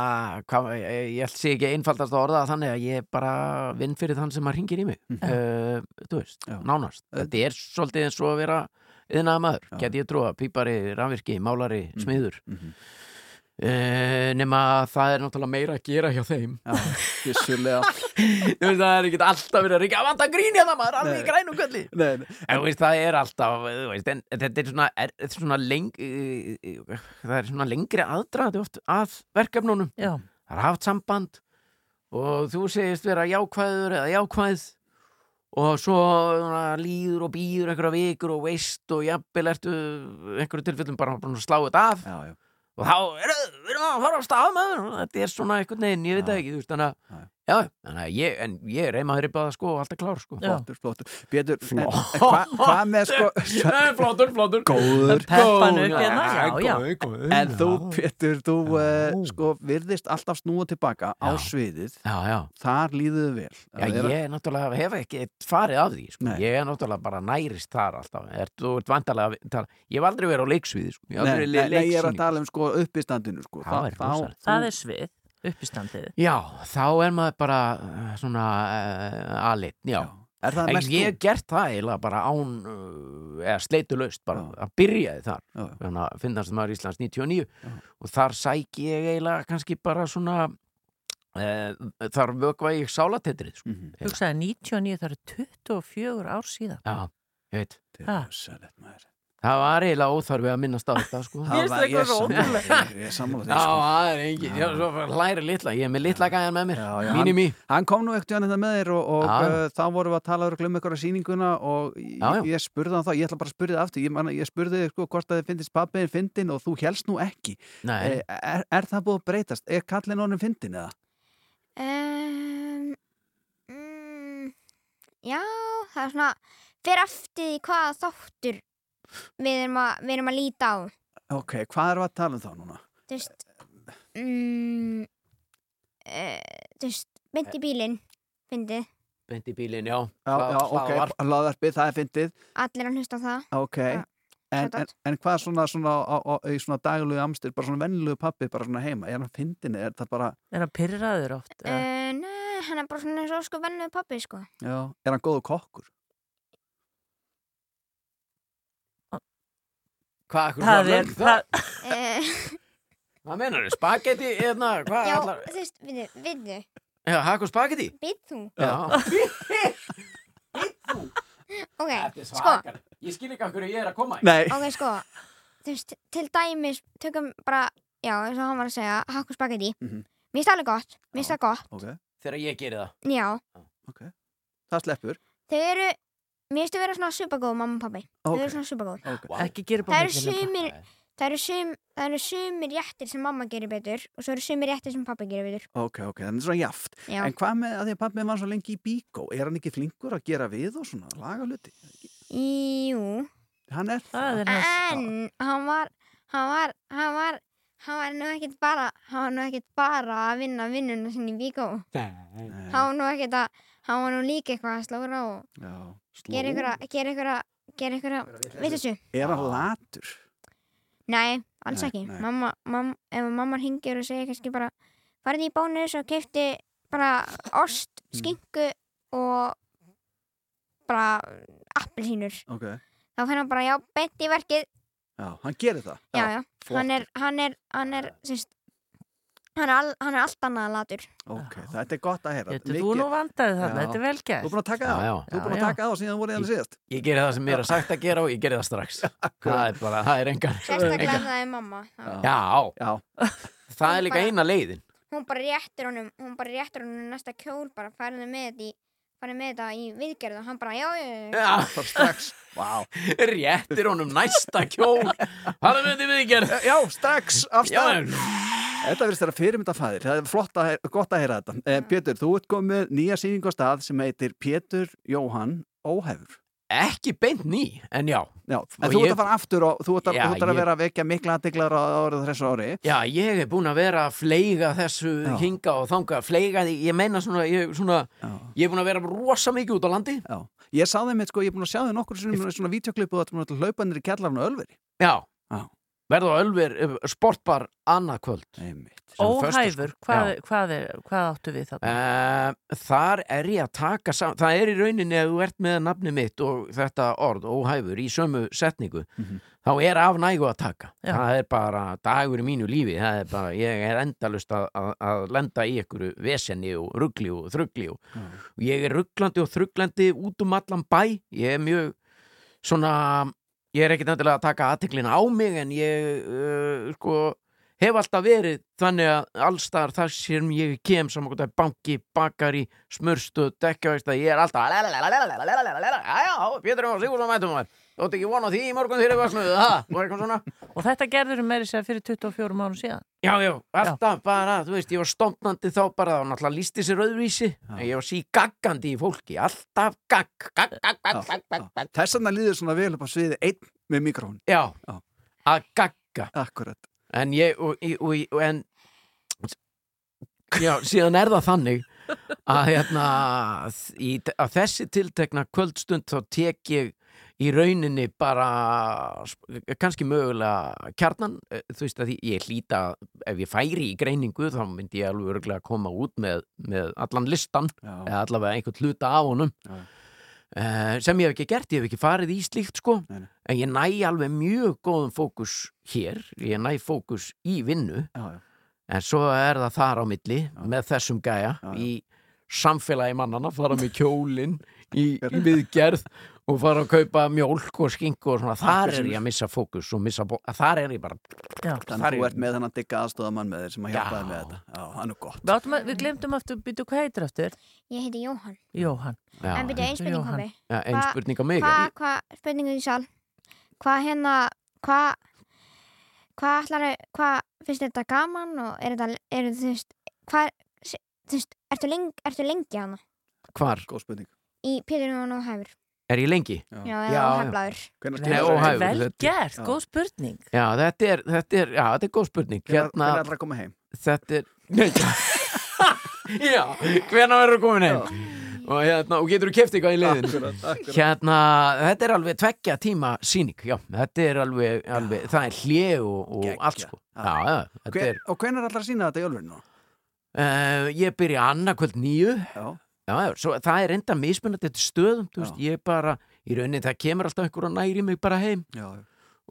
hvað, ég, ég held sé ekki einfaldast að orða þannig að ég bara vinn fyrir þann sem að ringir í mig. Uh, þú veist, Já. nánast. Þetta er svolítið eins og að vera yðnaða maður, get ég trúa, pípari, rafvirki, málari, smiður. Mhm. Uh, nema að það er náttúrulega meira að gera hjá þeim. Já, það er ekki alltaf verið að ringja, að vanta grín hérna maður, alveg í grænum nei, En þú veist, það er alltaf, veist, en þetta er svona, er, er svona leng, uh, það er svona lengri aðdraði oft að verkefnunum. Já. Það er haft samband og þú segist vera jákvæður eða jákvæð og svo svona, líður og býður einhverja vikur og veist og jafnvel ertu einhverju tilfellum bara að slá þetta af já, já. Og þá er við erum að fara á stað með þetta er svona einhvern veginn, ég veit það ekki þú veist, þannig að, Já. að ég en ég er reymaður í báða sko og alltaf klár sko. Flottur, flottur. En hvað hva með sko... Flottur, flottur Góður. Peppan upp hérna, já, já. Góði, góði, En þú, já. Pétur, þú uh, sko virðist alltaf snúa tilbaka á Já. sviðið. Já, já, Þar líðuðu vel. já, Það er- ég náttúrulega hef ekki farið af því, sko, Nei. ég er náttúrulega bara nærist þar alltaf, er, þú ert vantarlega tala, ég hef aldrei verið á leiksviði, sko, ég hef Nei, nei, ég er að tala um sko uppistandinu sko. Er. Það er svið, uppistandið. Já, þá er maður bara uh, svona uh, alit, já. Er það En mest ég hef gert það eiginlega bara án uh, eða sleitulaust bara Já. að byrjaði þar Já, já. þannig að finnast maður Íslands 99 Já. og þar sæki ég eiginlega kannski bara svona uh, þar vökva ég sálatetrið sko. Mhm. Hugsaði 99, það eru 24 ár síðan. Já, ég veit Ha. er rosalegt, maður. Það var eiginlega óþarfi að minnast á þetta sko. Það var- eitthvað ég þér, Ég er sammála Já, sko. það er engin, já, svo hlæri litla, ég er með litla gæðan með mér, mínim í. Hann kom nú ekkert hérna með þér og, og uh, þá vorum við að tala um ykkur að sýninguna og ég, Já, já. ég spurði hann það, ég ætla bara að spurði það aftur, ég, man, ég spurði þig sko hvort að þið finnist pappiðin fyndin og þú helst nú ekki. Nei, E, er, er það búið að breytast? Er kallin honum fyndin eða? Um, mm, já, það er svona fyrir eftir því hvaða þáttur við erum að, við erum að líta á Ok, hvað við að tala um þá núna? þú veist mm, uh, þú veist, beint í bílinn fyndið, beint í bílinn, já. Já, já, ok, laðarpið, það er fyndið. allir að hlusta á það Ok, en, en, en hvað svona, svona, á, á, í svona daglegu amstir, bara svona vennilegu pappi, bara svona heima, er hann fyndin, er það bara, Er hann pyrraður oft? uh, nei, hann er bara svona eins og sko vennuð pappi sko já, er hann góðu kokkur? Hvað, hvað, Það hvað, er, það, hvað menar þau, spagetti, hérna, hvað, já, allar, þú veist, við, við Já, hakk og spagetti þú? Já, Ok, þetta er sko, Ég skil ekki af hverju ég er að koma Nei, ok, sko Þú veist, til dæmis, tökum bara Já, eins og hann var að segja, hakk og spagetti Mhm. Mér finnst það alveg gott, mér finnst það gott. Ok, Þegar ég geri það. Já, ok. Það sleppur. Þau eru Mér finnst þau vera svona supergóð, mamma og pappi Þau Ok, eru svona supergóð. Ok. Ekki gera Það eru bara milli. sumir Það eru, sum, það eru sumir réttir sem mamma gerir betur og svo eru sumir réttir sem pappi gerir betur. Ok, ok, þannig svona jaft. Já, En hvað með að því að pappi var svo lengi í bíkó Er hann ekki flinkur að gera við og svona laga hluti? jú. Hann er Það. Er hans. En hann var hann var, hann var hann var nú ekkert bara hann var nú ekkert bara að vinna vinnuna sinni í bíkó. Hann var nú ekkert að hann var nú líka eitthvað að slóra og Já, gera sló ykkur að gera ykkur að gera ykkur að veit þessu Er hann latur? Nei, alls Nei, ekki. nei. mamma, mamma, ef mamma hingir og segir kannski bara farið í bónus og keipti bara ost, Mm. skinku og bara appelsínur. Ok, þá fyrir hann bara já, beint í verkið. Já, hann gerir það. Já, já, flott. hann er hann er, hann er, sérst hann er, all, hann er allt annað latur. Ok, þetta er gott að heyra. Þetta þú nú vandaði þarna, Já. þetta er vel Þú gert. er búin að taka Já, það? já. Þú er búin að Já, já. taka það síðan þú voru hérna síðast? Ég geri það sem mér er sagt að gera og ég geri það strax. Það er bara, það er engan sérstaklega það er mamma Já. Já, Já, það er líka Bara- eina leiðin. hún bara réttir honum hún bara réttir honum næsta kjól bara farið með þetta í farið með þetta í viðgerð og hann bara já, já, já, já. Já, bara strax. Vá. Réttir honum næsta kjól. Það er myndið viðgerð. Já, strax af Já, stað Þetta verðist þeirra fyrirmyndafæðir, það er flott að, gott að heyra þetta. Eh, Pétur, þú ert komið nýja sýningu á stað sem heitir Pétur Jóhann Óhefur. ekki beint ný, en já Já, en þú ert að fara aftur og þú ert að, Já, þú ert að ég- vera að vekja mikla aðdeglar á árið þessu ári. Já, ég er búin að vera að fleiga þessu Já. hinga og þanga, fleiga því, ég meina svona, ég, svona, ég er búin að vera rosa mikið út á landi Já. Ég sá þeim eitt, sko, ég er búin að sjá þeim nokkur sem svona vídeoklipu og þetta er hlaupanir í kjallarinn og ölveri. Já, Já. Verða á Ölver eh, sportbar annað kvöld Einmitt. sem Óhæfur, hvað, hvað, er, hvað áttu við þarna? Uh, þar er ég að taka saman, það er í rauninni að þú ert með nafni mitt og þetta orð, óhæfur, í sömu setningu, Mhm. þá er af nægu að taka. Já. Það er bara dagur í mínu lífi, það er bara, ég er endalust að, að, að lenda í einhverju vesenni og ruggli og þruggli og, og ég er rugglandi og þrugglandi út um allan bæ, ég er mjög svona, ég er ekkit endilega að taka aðteklina á mig en ég, uh, sko, hef alltaf verið þannig að allstar þar sem ég kem saman það er banki, bakari, smurstu, dekkjavægsta, ég er alltaf já, Pétur og Sigurðsson mætum maður þótt ekki vona því í morgun þegar það, var eitthvað svona Og þetta gerður meiri sér fyrir 24 mánu síðan. já, já, alltaf bara, þú veist, ég var stofnandi þá bara, þá náttúrulega lísti sér öðruvísi en ég var sí gaggandi í fólki alltaf gagg, gagg, gagg, gagg, gagg. Þess vegna líður svona vel upp á sviði einn með mikrofón. já, Já. að gagga Akkurat. en ég og, og, og en já, síðan er það þannig að hérna í, að þessi tiltekna kvöldstund þá tek ég í rauninni bara kannski mögulega kjarnan, eh, þú veist að ég hlýta ef ég færi í greiningu þá myndi ég alveg örgulega koma út með, með allan listan Já. eða allavega einhvern hluta af honum. Já. uh, sem ég hef ekki gert, ég hef ekki farið í slíkt sko, Nei, en ég næ alveg mjög góðum fókus hér, ég næ fókus í vinnu, Já, en svo er það þar á milli með þessum gæja í samfélagi mannana, fara með kjólinn í, í viðgerð og fara að kaupa mjólk og skinku og svona, þar er ég að missa fókus og missa, bó- þar er ég bara Já. Þannig að þú er- ert með þennan digga aðstóðamann með þér sem að Já. hjálpaði með þetta. Já, hann er gott. Að, við glemdum aftur, býtu hvað heitir aftur? ég heiti Jóhann Jóhann. en byrju einn spurning Jóhann. pabbi ja, ein Hva- spurning á mig hvað, hvað, spurningu í sal hvað hérna hvað hvað ætlar hvað finnst þetta gaman og er þetta er þú veist hvað þú veist ertu lengi ertu lengi hana hvar Góð spurning. í Pétur og Nóhæfur er ég lengi? já. Já, óhæfur, Vel gert, Já. góð spurning. Já, þetta er, þetta er, já, þetta er góð spurning. Hérna, hvenær ætlar að koma heim? þetta er Nei, Já, hvena verður komin heim? Og, hérna, og getur þú keft eitthvað í leiðinu Akkurat, akkurat. Hérna, þetta er alveg tveggja tíma síning, já, þetta er alveg, alveg það er hlje og, og allt sko. Já, já, þetta Hver, er og hvenær ætlar að sína þetta í ölverinu? uh, Ég byrja annarkvöld nýju Já. Já, svo það er enda mismunandi þetta stöðum, þú veist, ég bara í rauninni það kemur alltaf einhver og næri mig bara heim. Já,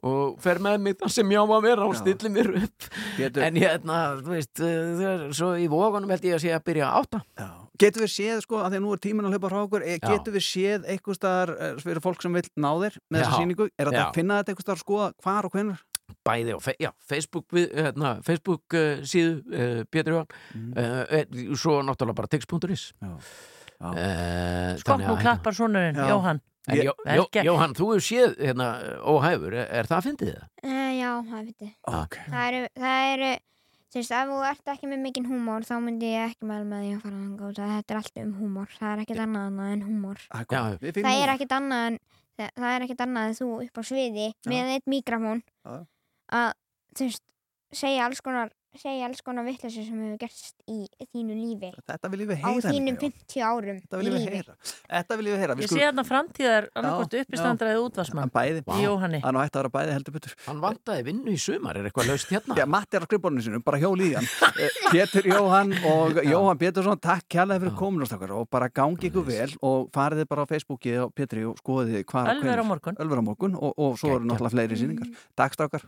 og fer með mig það sem ég á að vera og Já. stillir mér upp. Pétur, En hérna, þú veist, uh, þegar- svo í vógunum held ég að sé að byrja átta. Já, Getur við séð, sko, að því að nú er tíminn að hlaupa frá okkur, eh, getur við séð eitthvað staðar eh, fyrir fólk sem vil ná þér með þessa Já. sýningu? Er þetta að finna þetta eitthvað staðar, skoða hvar og hvenur? bæði fe já, Facebook, við, hérna, Facebook uh, síðu uh, Pétur Jóhann. Mm. uh, svo náttúrulega bara uh, Skokk og klappar sonurinn, Já. Jóhann Jó, Jó. Jóhann, þú hefur séð hérna, óhæfur, er, er það að fyndið það? Uh, já, það veit ég. Ok. Það eru, það eru, þú veist, ef þú ert ekki með mikinn húmór, þá myndi ég ekki mæla með því að fara þangað út að þetta er allt um húmór. Það er ekkert annað annað en húmór. Það er Já, er ekkert annað en, það, það er ekkert annað en þú upp á sviði með eitt mikrofón Já. að, þú veist, segja alls konar, segja alls konar vitleysu sem hefur gerst í þínu lífi Þetta viljum við á heyra. þínum Líka, já. 50 árum Þetta viljum við heyra. Þetta viljum við heyra. Við Ég sé hérna framtíðar annarkort Já, uppistandra eða útvarsmann Bæði. í Jóhanni nú hægt að vera bæði heldur betur. Hann vantaði vinnu í sumar, er eitthvað laust hérna? Já, Matti er á skrifborðinu sinu, bara hjól í hann. Eh, Pétur Jóhann og Jóhann Pétursson, takk kærlega fyrir komin og bara gangi ykkur vel og farið þið bara á Facebooki og Pétri og skoðið hvar og Ölver á morgun á og, og svo eru náttúrulega fleiri sýningar. Takk strákar.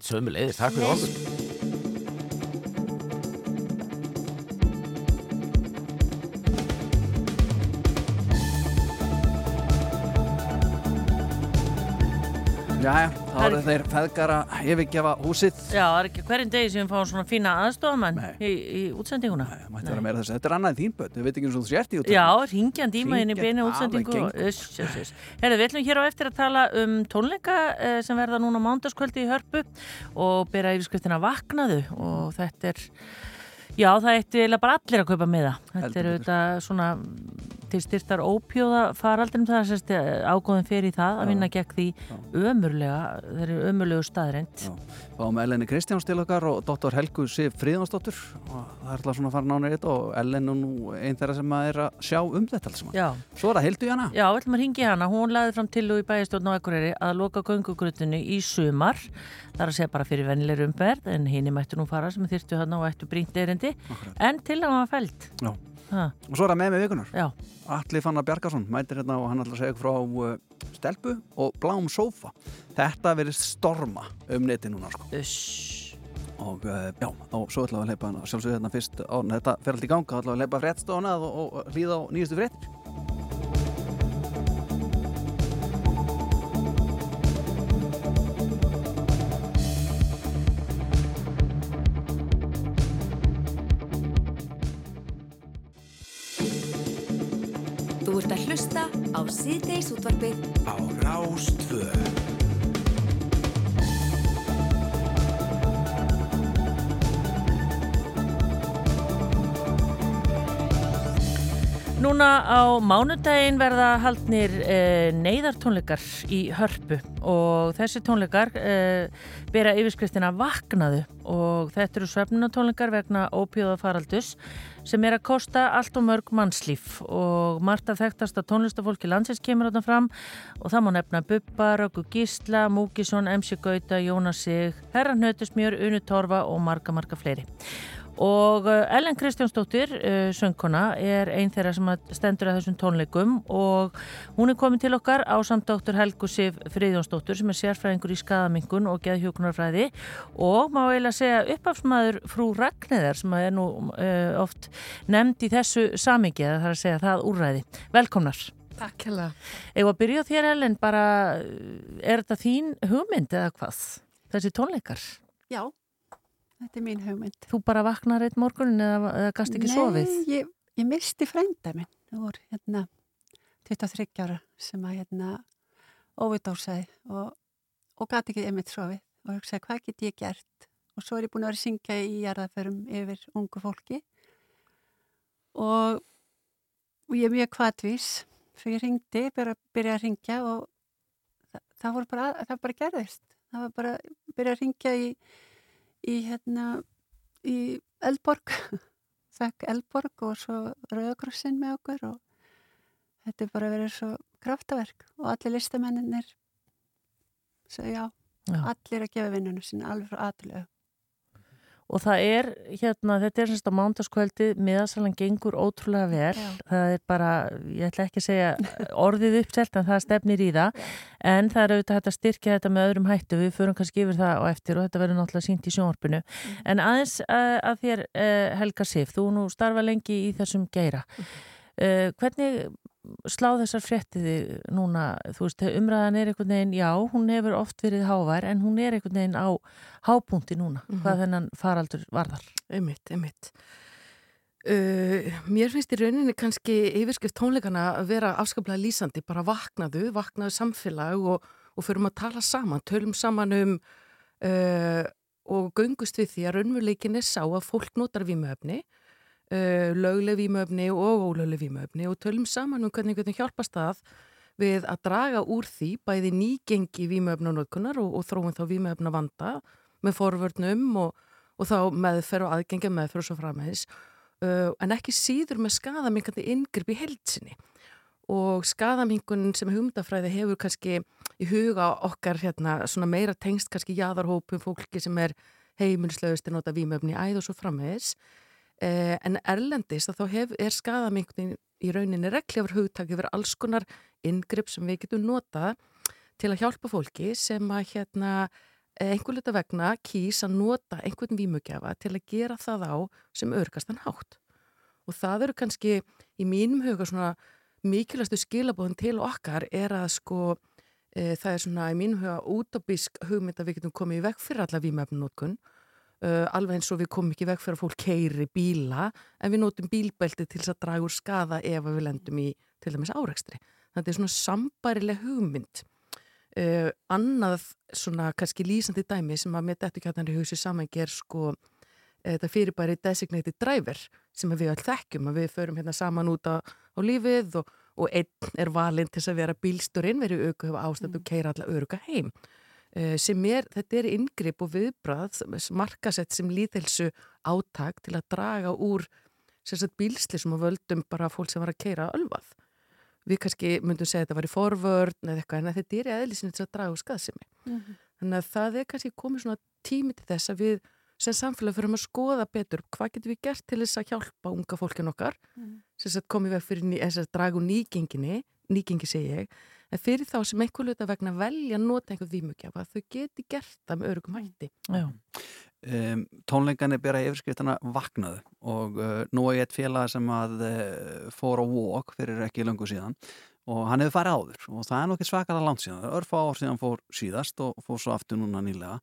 Jæja, þá Það er- eru þeir feðgar að yfirgefa húsið. Já, það er ekki hverjum degi sem við fáum svona fína aðstofamenn í, í útsendinguna Nei, mætti vera meira þess. Þetta er annað þín börn, við veit ekki eins og þú sért í út. Já, maður inn í beinu útsendingu. Herðu, við ætlum hér á eftir að tala um tónleika eh, sem verða núna mándaskvöldi í Hörpu og byrja yfirskriftina Vaknaðu og þetta er Já, það ætti eiginlega bara allir að kaupa með það. Þetta er auðvitað svona til styrtar ópjóða faraldrum það er sérst ágóðin fyrir það að vinna gegn því ömurlega, þeir eru ömurlegu staðreind. Já. Fáum Eleni Kristjáns til okkar og Dr. Helgu Sif Fríðansdóttur og það er alltaf svona að fara nánir þetta og Ellen er nú einn þeirra sem að er að sjá um þetta alls. Svo er það Hildu Jana. Já, við ætlum að ringi hana. Hún laði fram til í bæjastjórn á Akureyri að loka göngugrutunni í sumar. Það er að segja bara fyrir vennilegri umberð en hini mættu nú fara sem þyrftu hann og ættu brínt erindi. En til að hann var fælt. Já. Ha, Og svo er það með með vikunar. Alli Fannar Bjarkarsson mætir hérna og hann ætlar að segja ykkur frá uh, stelpu og bláum sófa. Þetta verið storma um neti núna sko. Og uh, já, og svo við að leipa hana sjálfsögðu hérna fyrst á, þetta fer allt í ganga, við að leipa fréttstofuna og, og hlýða á nýjustu fréttir. Á síðdeis útvarpið á Rástvö Núna á mánudaginn verða haldnir e, neyðartónleikar í hörpu og þessi tónleikar e, bera yfirskriftina Vaknaðu og þetta eru svefnunatónleikar vegna ópjóða faraldus sem er að kosta allt og mörg mannslíf og margt af þekktasta tónlistafólki landsins kemur þarna fram og það má nefna Bubba, Röggu Gísla, Múkisson, MC Gauta, Jónas Sig, Herran Hötusmjör, Unu Torfa og marga, marga fleiri. Og uh, Ellen Kristjánsdóttir, uh, söngkona, er einn þeirra sem að stendur að þessum tónleikum og hún er komin til okkar á samt dóttur Helgu Sif Friðjónsdóttur sem er sérfræðingur í skadamingun og geðhjókunarfræði og má eiginlega segja uppafsmaður frú Ragnæðar sem er nú uh, oft nefnd í þessu samingi, það er að segja það úrræði. Velkomnar. Takk hella. Ef að byrja þér Ellen, bara er þetta þín hugmynd eða hvað? Þessi tónleikar? Já, þetta er mín hugmynd. Þú bara vaknar eitt morgunin eða, eða gast ekki sofið? Nei, ég, ég misti frænda minn. Voru hérna 23 ára sem að hérna óvidósaði og, og gati ekki einmitt sofið og hugsaði hvað get ég gert og svo er ég búin að vera að syngja í jarðaförum yfir ungu fólki og, og ég er mjög kvatvís svo ég ringdi, bara byrja að ringja og það, það voru bara, það bara gerðist það var bara byrja að ringja í í hérna í Eldborg. Þekk Eldborg og svo Rauðakrossin með okkur og þetta er bara verið svo kraftaverk og allir listamenninir svo já, Já. allir að gefa vinnunum sinna alveg frá aðlögu Og það er, hérna, þetta er semst á mándaskvöldi, miðasalan gengur ótrúlega vel. Já. Það er bara, ég ætla ekki að segja orðið uppselt en það stefnir í það. En það er auðvitað að styrkja þetta með öðrum hættu. Við förum kannski yfir það á eftir og þetta verður náttúrulega sínt í sjónvarpinu. En aðeins uh, að þér, uh, Helga Sif, þú nú starfa lengi í þessum geira. Uh, hvernig slá þessar fréttiði núna, þú veist, umræðan er einhvern veginn, já, hún hefur oft verið hávær en hún er einhvern veginn á hápunkti núna, Mhm. hvað þennan faraldur varðar. Einmitt, einmitt. Uh, mér finnst í rauninni kannski yfirskrift tónleikana að vera afskaplega lýsandi, bara vaknaðu, vaknaðu samfélag og, og förum að tala saman, tölum saman um uh, og göngust við því að raunveruleikin er sá að fólk notar vímöfni, uh, lögleg vímöfni og ólögleg vímöfni og tölum saman um hvernig hvernig hjálpast það við að draga úr því bæði nýgengi vímöfnanótkunar og, og þróum þá vímöfna vanda með forvörnum og, og þá meðferð og aðgengja meðferð og svo frammeðis uh, en ekki síður með skadamingandi inngrip í heilsinni og skadamingun sem hugmyndafræði hefur kannski í huga okkar hérna meira tengst kannski jáðarhópum fólki sem er heimilislaust að nota vímöfni í æð og svo frammeðis eh, en erlendist að þá hef, er skadamingun í rauninni reglifur hugtak yfir alls konar inngrip sem við getum notað til að hjálpa fólki sem að hérna einhver luta vegna kýs að nota einhvern vímugjafa til að gera það á sem örgastan hátt. Og það eru kannski í mínum huga svona mikilvægstu skilabóðin til okkar er að sko e, það er svona í mínum huga útópísk hugmynd að við getum komið í veg fyrir alla vímöfnunótkun uh, alveg eins og við komum ekki veg fyrir að fólk keiri bíla en við notum bílbelti til þess að draga úr skada ef við lendum í til dæmis árekstri. Þetta er svona sambærileg hugmynd. Uh, annað svona kannski lýsandi dæmi sem að með þetta kjartan í hugsi samengi er sko uh, þetta fyrirbæri designated driver sem við all þekkjum að við förum hérna saman út á, á lífið og, og einn er valinn til að vera bílsturinn verið auku hefa ástætt og keira alla öruga heim sem er, þetta er inngrip og viðbrað markasett sem líðhelsu átak til að draga úr sérstaklega bílsli sem að völdum bara fólk sem var að keira ölvað við kannski myndum segja að þetta var í forvörn eða eitthvað en þetta er í eðlisinu til að draga úr skaðsemi. Mhm. Þannig að það er kannski komið svona tími til þess að við sem samfélag fyrir að skoða betur hvað getum við gert til þess að hjálpa unga fólkin okkar Mhm. sem sagt komið veg fyrir þess að draga úr nýgenginni, nýgengi segi ég, en fyrir þá sem einhver luta vegna velja að nota einhver vímugjafa þau geti gert það með örugum hætti. Já. Um, tónleikanir bera yfirskriftana vaknaðu og uh, nú er ég eitt félag sem að uh, fór á walk fyrir ekki löngu síðan og hann hefur farið áður og það er nokkið svakalega langt síðan, er örfa ár síðan fór síðast og fór svo aftur núna nýlega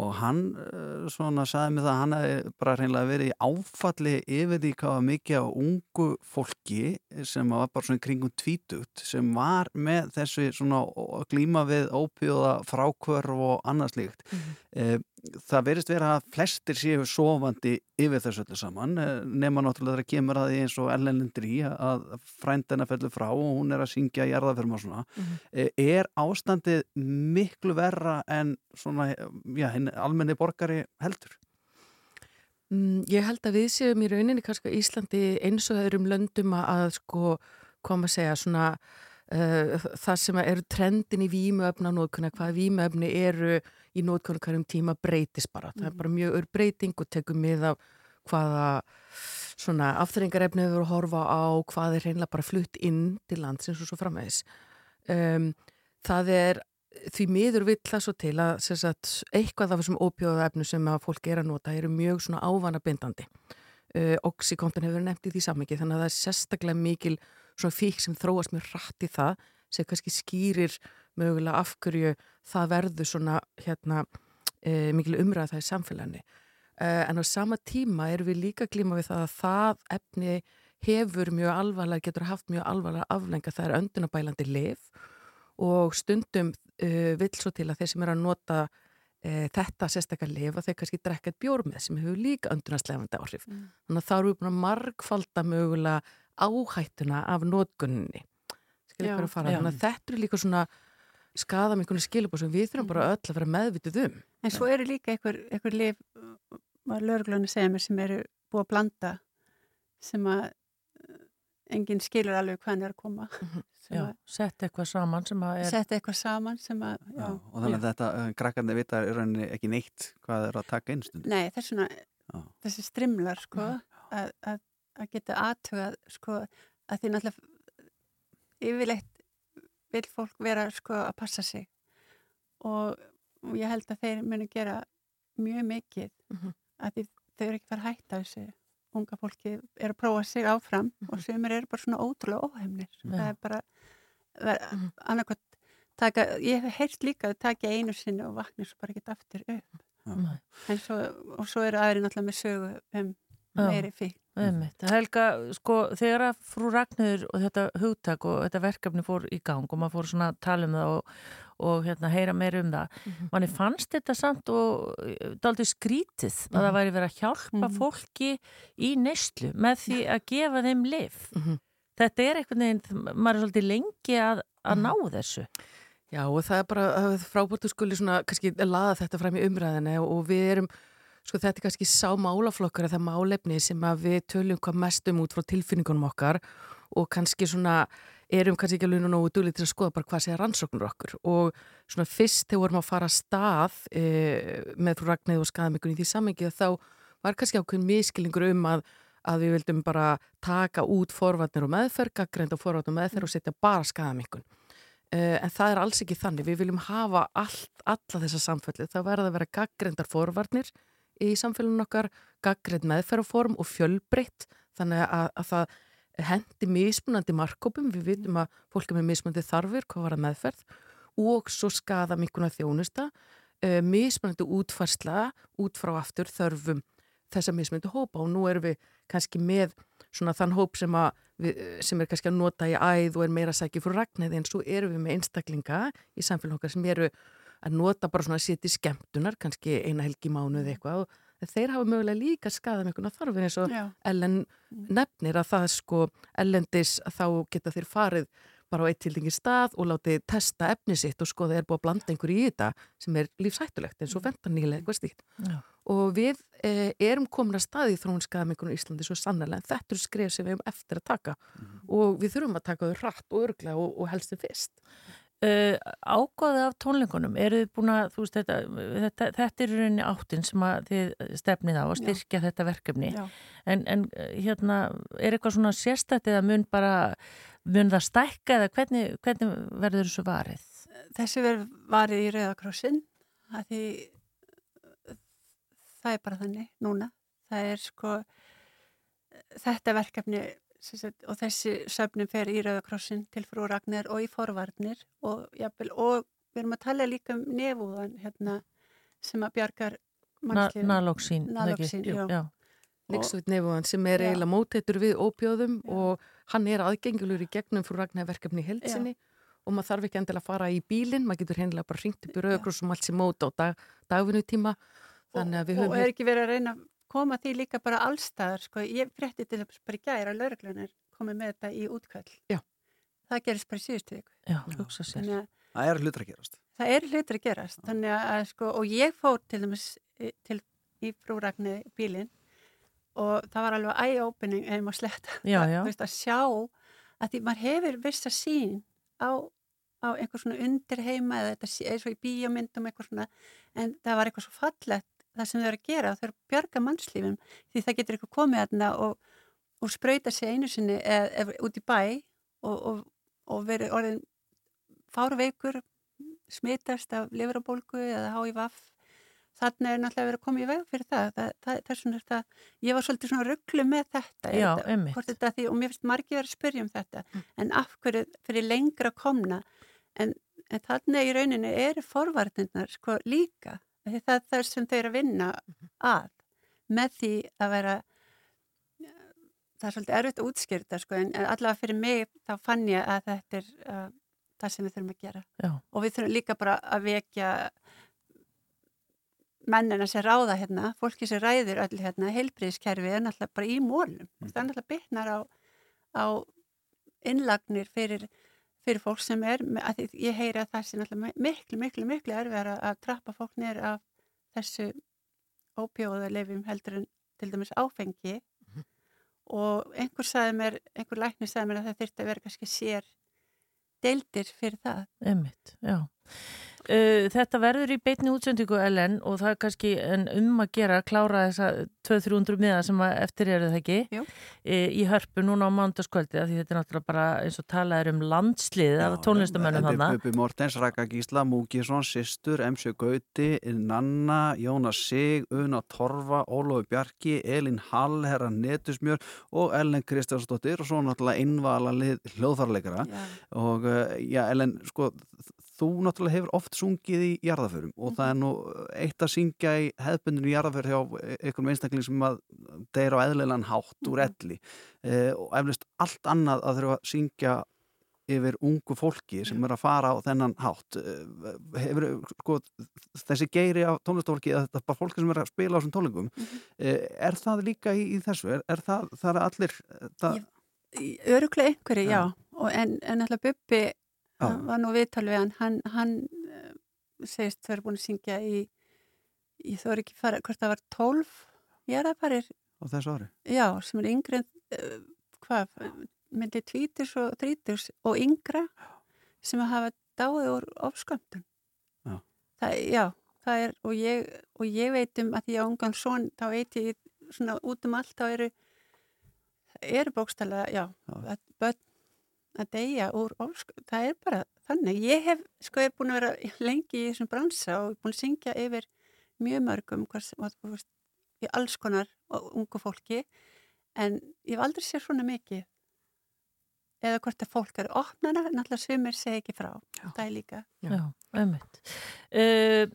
og hann uh, svona sagði mig það að hann hefði bara reynilega verið í áfalli yfir því hvað var mikið á ungu fólki sem var bara svona kringum tvítugt sem var með þessu svona glíma við ópíða frákvörf og annað slíkt. Mm það verist vera að flestir séu sofandi yfir þessu öllu saman eh, nema náttúrulega þegar kemur að því eins og Ellen Lindri að frændina fellur frá og hún er að syngja jarðaförm og svona Mhm. Eh, er ástandið miklu verra en svona, já, almenni borgari heldur? Mm, ég held að við séum í rauninni kannski Íslandi eins og öðrum löndum að sko, koma að segja svona uh, það sem eru trendin í vímuöfna nótkunna, hvaða vímuöfni eru í nótkunna hverjum tíma breytist bara. Það er bara mjög ör breyting og tekum við af hvaða svona afþrengarefni við vorum að horfa á, hvað er reynilega bara flutt inn til landsins og svo framvegis. Um, það er því miður vill það svo til að sagt, eitthvað af þessum ópjóðaefnu sem að fólk er að nota eru mjög svona ávanabindandi. Uh, Oxycontin hefur nefnt í því samingi þannig að það er sérstaklega mikil svona fík sem þróast mjög rætt í það sem kannski skýrir mögulega afhverju það verður svona hérna uh, mikil umræða það í samfélagni. Uh, en á sama tíma erum við líka glíma við það að það efni hefur mjög alvarlega, getur haft mjög alvarlega aflenga, það er öndunabælandi lif og stundum uh, vill svo til að þeir sem eru að nota þetta sérstakar lif að þeir kannski drekka eitt bjór með sem hefur líka öndunarslefandi áhrif. Mm. Þannig að þá eru við búin að margfalda mögulega áhættuna af að þetta eru líka svona skada með einhvern skilabóð sem við þurfum bara öll að vera meðvitið um. En svo eru líka einhver, einhver lif, var lögurglunni að segja mér, sem eru búið að blanda sem að eh, enginn skilur alveg hvað hann er að koma. Sem Já, að sett eitthvað saman sem að er... setja eitthvað saman sem að, já. Já, og þannig að þetta, uh, krakkandi vita í rauninni ekki neitt hvað er að taka einstundu. Nei, það er Já. þessi strimlar, sko, að, að, að geta aðtugað, sko, að því náttúrulega yfirleitt vil fólk vera, sko, að passa sig. Og, ég held að þeir muni gera mjög mikið Mhm. að því þau eru ekki fara að hætta þessu. Unga fólki er að prófa sig áfram og sumir eru bara svona ótrúlega óheimnir. Það er bara mm. annarkvæmt taka, ég hef heyrt líka að taka einu sinni og vakna svo bara ekki aftur upp. Svo, og svo eru aðri náttúrulega með sögu um meiri fík Einmitt. Helga, sko, þegar að frú Ragnir og þetta hugtak og þetta verkefni fór í gang og maður fór svona að tala um það og, og hérna, heyra meira um það manni fannst þetta samt og daldi skrítið að það væri verið að hjálpa fólki í neyslu með því að gefa þeim lif þetta er einhvern veginn, maður er svolítið lengi að, að ná þessu. Já og það er bara frábúrtu skuli svona kannski laða þetta fram í umræðinu og við erum sko þetta er kannski sá málaflokkar eða málefni sem að við töljum hvað mest um út frá tilfinningunum okkar og kannski svona erum kannski ekki alveg nógu dúlið til að skoða bara hvað sé rannsóknur okkur og svona fyrst þegar vorum að fara að stað e, með frú Ragnæði og skaðamikun í því samengi þá var kannski ákveðin miskilingur um að, að við vildum bara taka út forvarnir og meðferð, gaggrænt og forvarnir og meðferð og setja bara skaðamikun Uh, en það er alls ekki þannig, við viljum hafa allt, alla þessa samfellið, það verða að vera gaggrindar forvarnir í samfélunum okkar, gaggrind meðferðarform og fjölbreytt, þannig að, að það hendi mismunandi markkópum, við vitum að fólk er með mismunandi þarfir, hvað var að meðferð og svo skada mikuna þjónusta uh, mismunandi útfarsla út frá aftur þörfum þessa mismunandi hópa. Og nú erum við kannski með svona þann hóp sem, við, sem er kannski að nota í æð og er meira sækið fyrir ragnæði en svo erum við með einstaklinga í samfélagum okkar sem eru að nota bara svona að setja í skemmtunar, kannski eina helgi mánuð eitthvað og þeir hafa mögulega líka skadað með einhvern þarfin eins og. Ellen nefnir að það sko ellendis þá geta þeir farið bara á eitt tildingi stað og látið testa efni sitt og sko þeir er búið að blanda einhverju í þetta sem er lífsættulegt eins og fentanýlega eitthvað stíkt og við eh, erum komin að staði í þróunskaðamengunum í Íslandi svo sannlega en þetta eru skref sem við hefum eftir að taka. Og við þurfum að taka þau rætt og örglega og, og helst þau fyrst Uh, ágóði af tónleikunum eru þið búin að, þú veist, þetta, þetta, þetta er rauninni áttin sem að þið stefnið á að styrkja þetta verkefni Já. en, en uh, hérna er eitthvað svona sérstætt eða mun bara mun það stækka eða hvernig, hvernig verður þessu varið? þessi verður varið í Rauðakrossin að því það er bara þannig núna það er sko þetta verkefni sagt, og þessi söfnum fer í Rauðakrossin til frú Ragnar og í forvarnir og, jafnvel, og við erum að tala líka um nefúðan hérna, sem að bjargar ekki? Naloxín, Jú, já. já. Líksveit nefúan sem er Já. eiginlega móteitur við ópjóðum og hann er aðgengilur í gegnum frú Ragnar verkefni í heilsinni og maður þarf ekki endilega að fara í bílinn, maður getur hennilega bara hringt upp í Rauðakross og allt sem móta á dag, dagvinnutíma þannig að við og höfum er ekki verið að reyna að koma því líka bara allstaðar sko. ég frétti til þess bara í gæra að lauruglunar komið með þetta í útkvæll Já. það gerist bara í síðustu viku Já, hugsa sér. Þannig að Það er hlutur að gerast. það er hlutur að gerast þannig að sko, og ég fór til dæmis í- til, í frúragni bílinn og það var alveg eye-opening ef maður sletta Já, að, já. þú veist, að sjá að því maður hefur vissa sín á, á einhver svona undir heima eða þetta sé- eins og í bíómyndum eitthvað svona en það var eitthvað svo fallegt það sem þau eru að gera, þau eru að bjarga mannslífum því það getur eitthvað komið þarna og, og sprauta sig einu sinni eða, eða út í bæ og, og, og verið orðin fárveikur smitast af livrabólgu eða HIV þannig er náttúrulega verið að koma í veg fyrir það, það, það, það er svona það, ég var svolítið svona rugglu með þetta, Já, þetta þetta því, og mér finnst margir að spyrja um þetta en af hverju fyrir lengra komna? En, en þannig í rauninni eru forvarnirnar sko líka því það, er sem þau eru að vinna að með því að vera það er svolítið erfitt að útskýrta sko, en en allavega fyrir mig þá fann ég að þetta er uh, það sem við þurfum að gera Já. og við þurfum líka bara að vekja mennina sem ráða hérna, fólki sem ræðir öll hérna, heilbriðiskerfi er náttúrulega bara í mólum mm. það er náttúrulega bytnar á, á innlagnir fyrir, fyrir fólk sem er, að ég heyri að það sé náttúrulega miklu, miklu, miklu erfiðar að, trappa fólk niður af þessu ópjóðalefum heldur en til dæmis áfengi. Og einhver sagði mér, einhver læknir sagði mér að það þyrfti að vera kannski sér deildir fyrir það. Einmitt, já. Uh, þetta verður í beitni útsendingu Ellen og það er kannski en um að gera að klára þessa 200-300 miða sem að eftir eru það ekki e, í hörpu núna á mándaskvöldi af því þetta er náttúrulega bara eins og talað er um landslið af tónlistamönnum þarna. Bubbi Mortens, Raka Gísla, Múkisson, Sistur, MC Gauti, Nanna, Jónas Sig, Una Torfa, Ólofi Bjarki, Elin Hall, Herra Netusmjör og Ellen Kristjánsdóttir og svo náttúrulega innvala hljóðfarleikara og uh, já, Ellen, sko þú náttúrulega hefur oft sungið í jarðaförum og það er nú eitt að syngja í hefðbundinu jarðaför hjá einhverjum einstakling sem að deyra á eðlilegan hátt úr elli uh, og eflust allt annað að þurfa að syngja yfir ungu fólki sem er að fara á þennan hátt Eh, hefur, sko, þessi geiri af tónlistafólki að þetta er bara fólki sem er að spila á þessum tónlingum eh, er það líka í, í þessu? Er, er það, það er allir það, Öruglega einhverju, já. Já. Og En, en alltaf Bubbi Já. hann var nú viðtal við hann, hann, hann eh, segist þau eru búin að syngja í, þú eru ekki fara, hvort það var 12 jarðafarir, á þessu ári? já, sem er yngri en, uh, hvað, myndi tvítus og þrítus og yngra sem að hafa dáið úr ofskömmtun. Já. Það, já, það er, og ég, og ég veit um að því að ungan son, þá veit ég svona út um allt, þá eru eru bókstælega, já, að börn að deyja úr ofskömmtun, það er bara þannig. Ég hef, sko, er búin að vera lengi í þessum bransa og búin að syngja yfir mjög mörgum, hvers, og, og, veist, í alls konar og ungu fólki, en ég hef aldrei séð svona mikið. Eða hvort að fólk eru opnana, náttúrulega sumir segja ekki frá, það er líka. Já, ömmit uh, uh,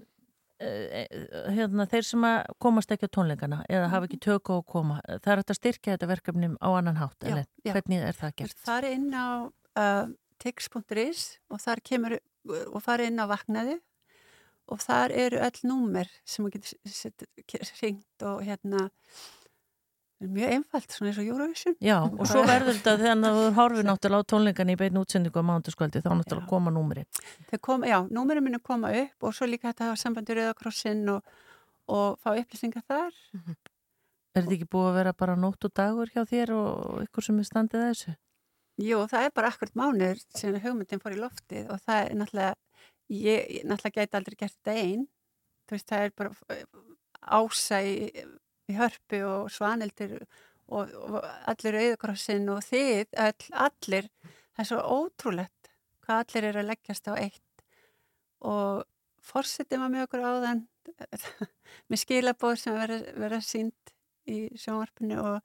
hérna, Þeir sem komast ekki á tónleikana eða hafa ekki tök á að koma það er að styrkja þetta verkefni á annan hátt Já, já. hvernig er það gert? Það er inn á uh, tix.is og þar kemur og fara inn á vaknaðu og þar eru öll númer sem þú getur ringt og hérna mjög einfalt, svona eins og Eurovision. Já, og svo verður þetta þegar þú horfir náttúrulega á tónleikana í beinu útsendingu á mándaskvöldi þá náttúrulega koma númeri Þau kom, já, númerum minni koma upp og svo líka þetta hafa sambandi Rauðakrossin og, og fá upplýsingar þar. Er þetta ekki búið að vera bara nótt og dagur hjá þér og ykkur sem er standið að þessu? Jú, það er bara akkurt mánuður sem hugmyndin fór í loftið og það er náttúrulega ég, náttúrulega gæti aldrei gert þetta einn þú veist, það er bara ása í, hörpu og svanildir og, og allir auðukrossin og þið, all, allir það er svo ótrúlegt hvað allir eru að leggjast á eitt og fórsetið maður með okkur áðan með skilabóð sem verða, verða sínt í sjónvarpinu og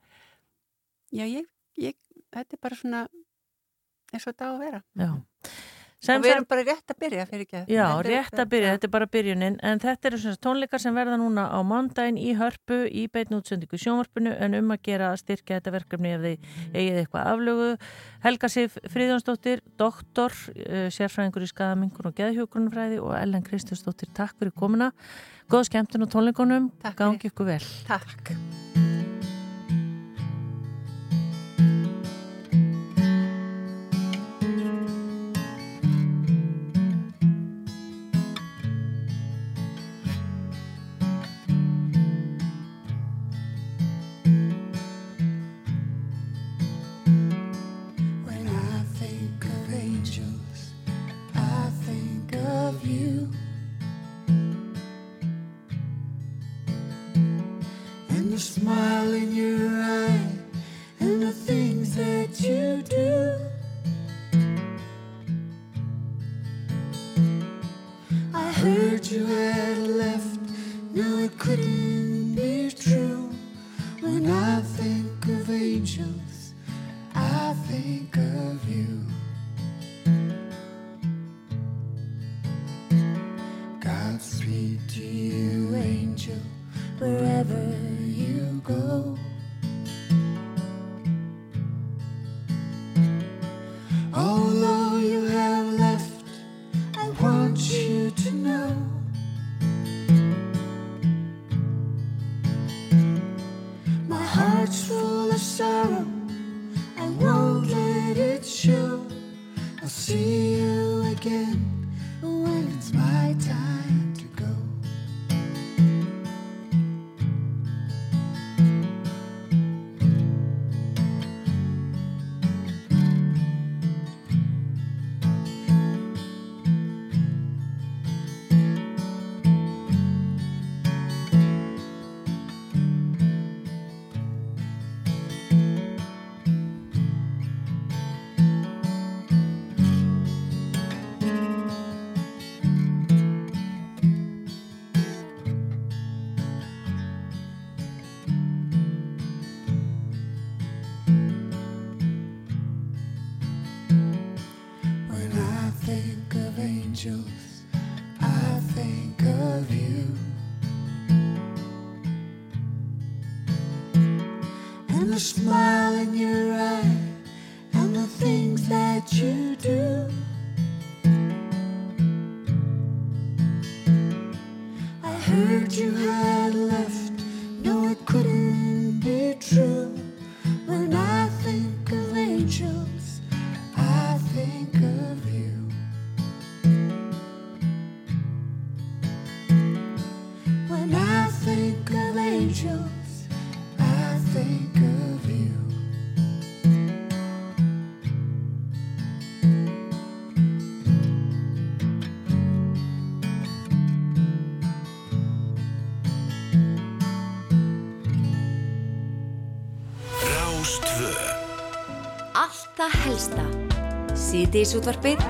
já, ég, ég þetta er bara svona eins og þetta á að vera Já. Og við erum bara rétt að byrja fyrir ekki Já, rétt að byrja, þetta er bara byrjunin. En þetta eru svona tónleikar sem verða núna á mándaginn í hörpu í beitn útsendingu sjónvarpinu en um að gera að styrkja þetta verkefni ef þið eigið eitthvað aflögu. Helga Sif Fríðjónsdóttir doktor, uh, sérfræðingur í skadamingun og geðhjókunumfræði og Ellen Kristjánsdóttir takk fyrir komuna, góð skemmtun og tónleikunum, gangi ykkur vel. Takk angels, I think of you. And the smile in your Júlio Torpedo.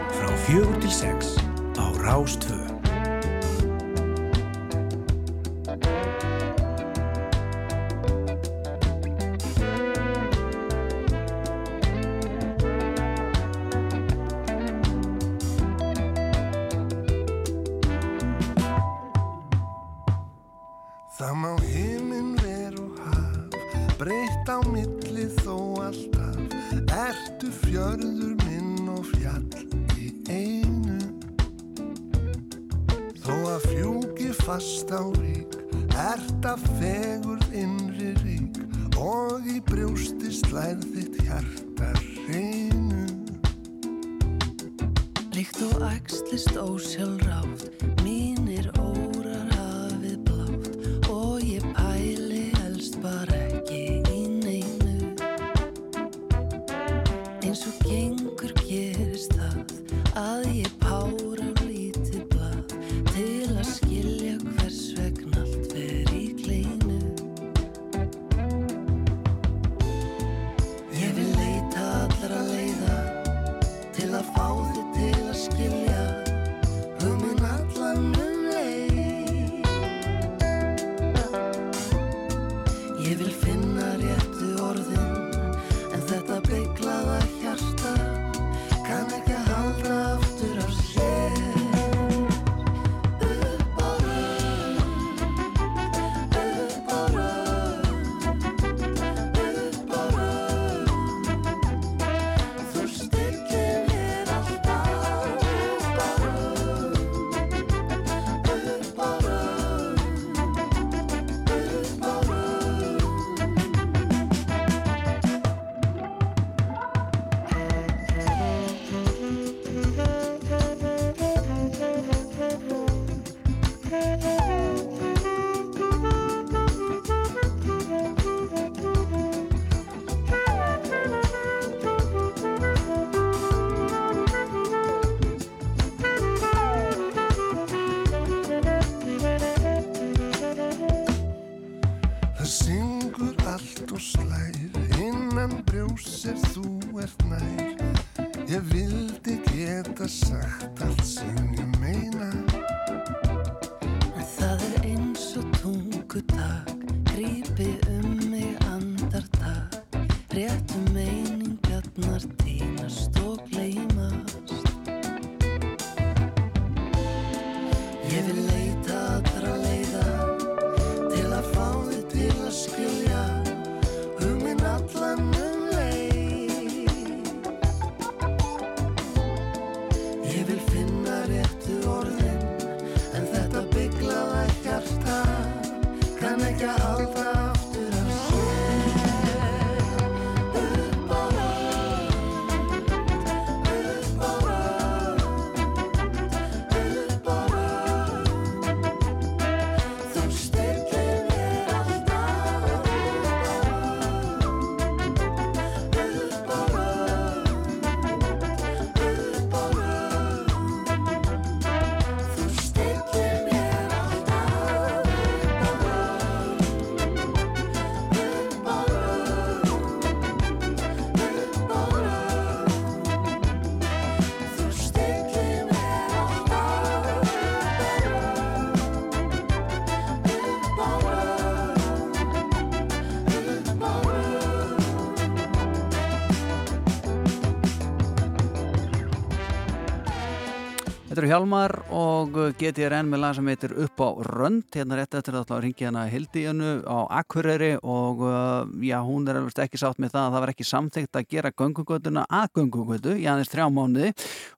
Hjálmar og GTRN með lag sem heitir Upp á Rönd. Hérna rétt eftir að ringi hana Hildi Jönu á Akureyri og uh, já, hún er alveg ekki sátt með það að það var ekki samþygt að gera göngugötuna að göngugötu í aðeins þrjá mánuði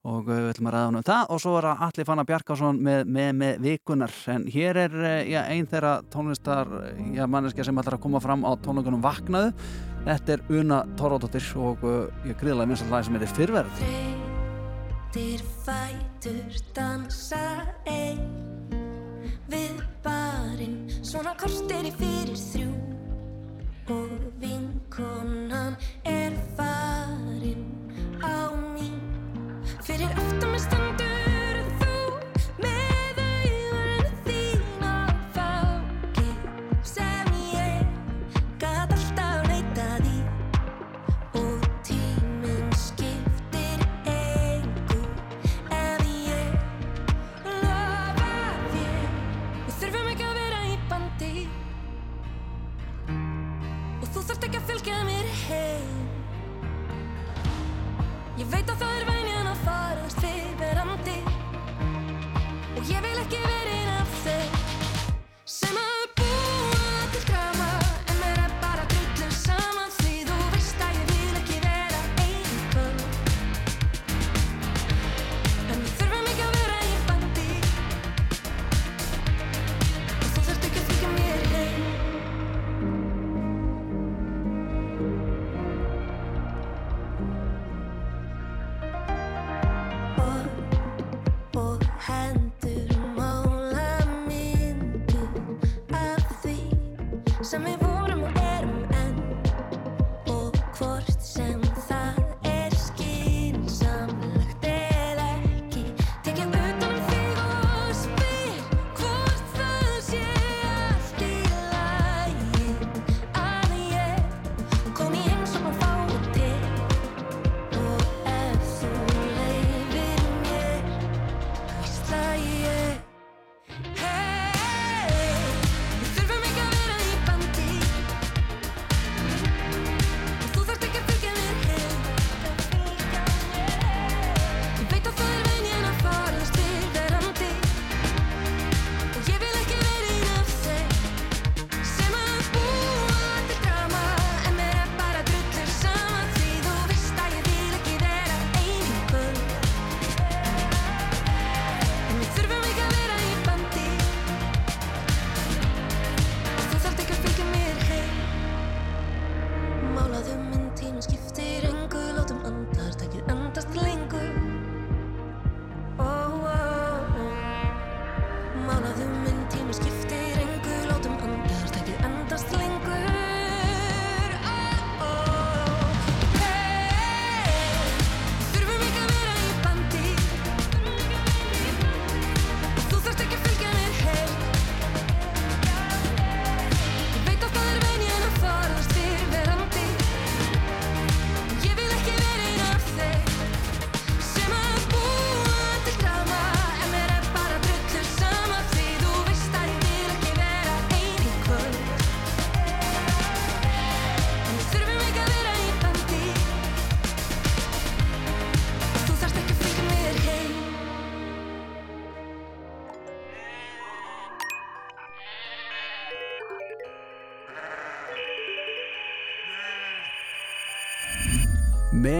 og uh, við ætlum að ræða hún um það. Og svo er að Alli Fanna Bjarkásson með, með, með vikunar en hér er uh, já, ein þeirra tónlistar já, manneskja sem ætlar að koma fram á tónleikunum Vaknaðu. Þetta er Una Torródóttir og ég gríðlega minnst að lag sem heitir Fyrverð Þreytir fætur dansa ein. Við barinn svona kortir í fyrir þrjú. Og vinkonan er farin á mín Fyrir aftan mig stendur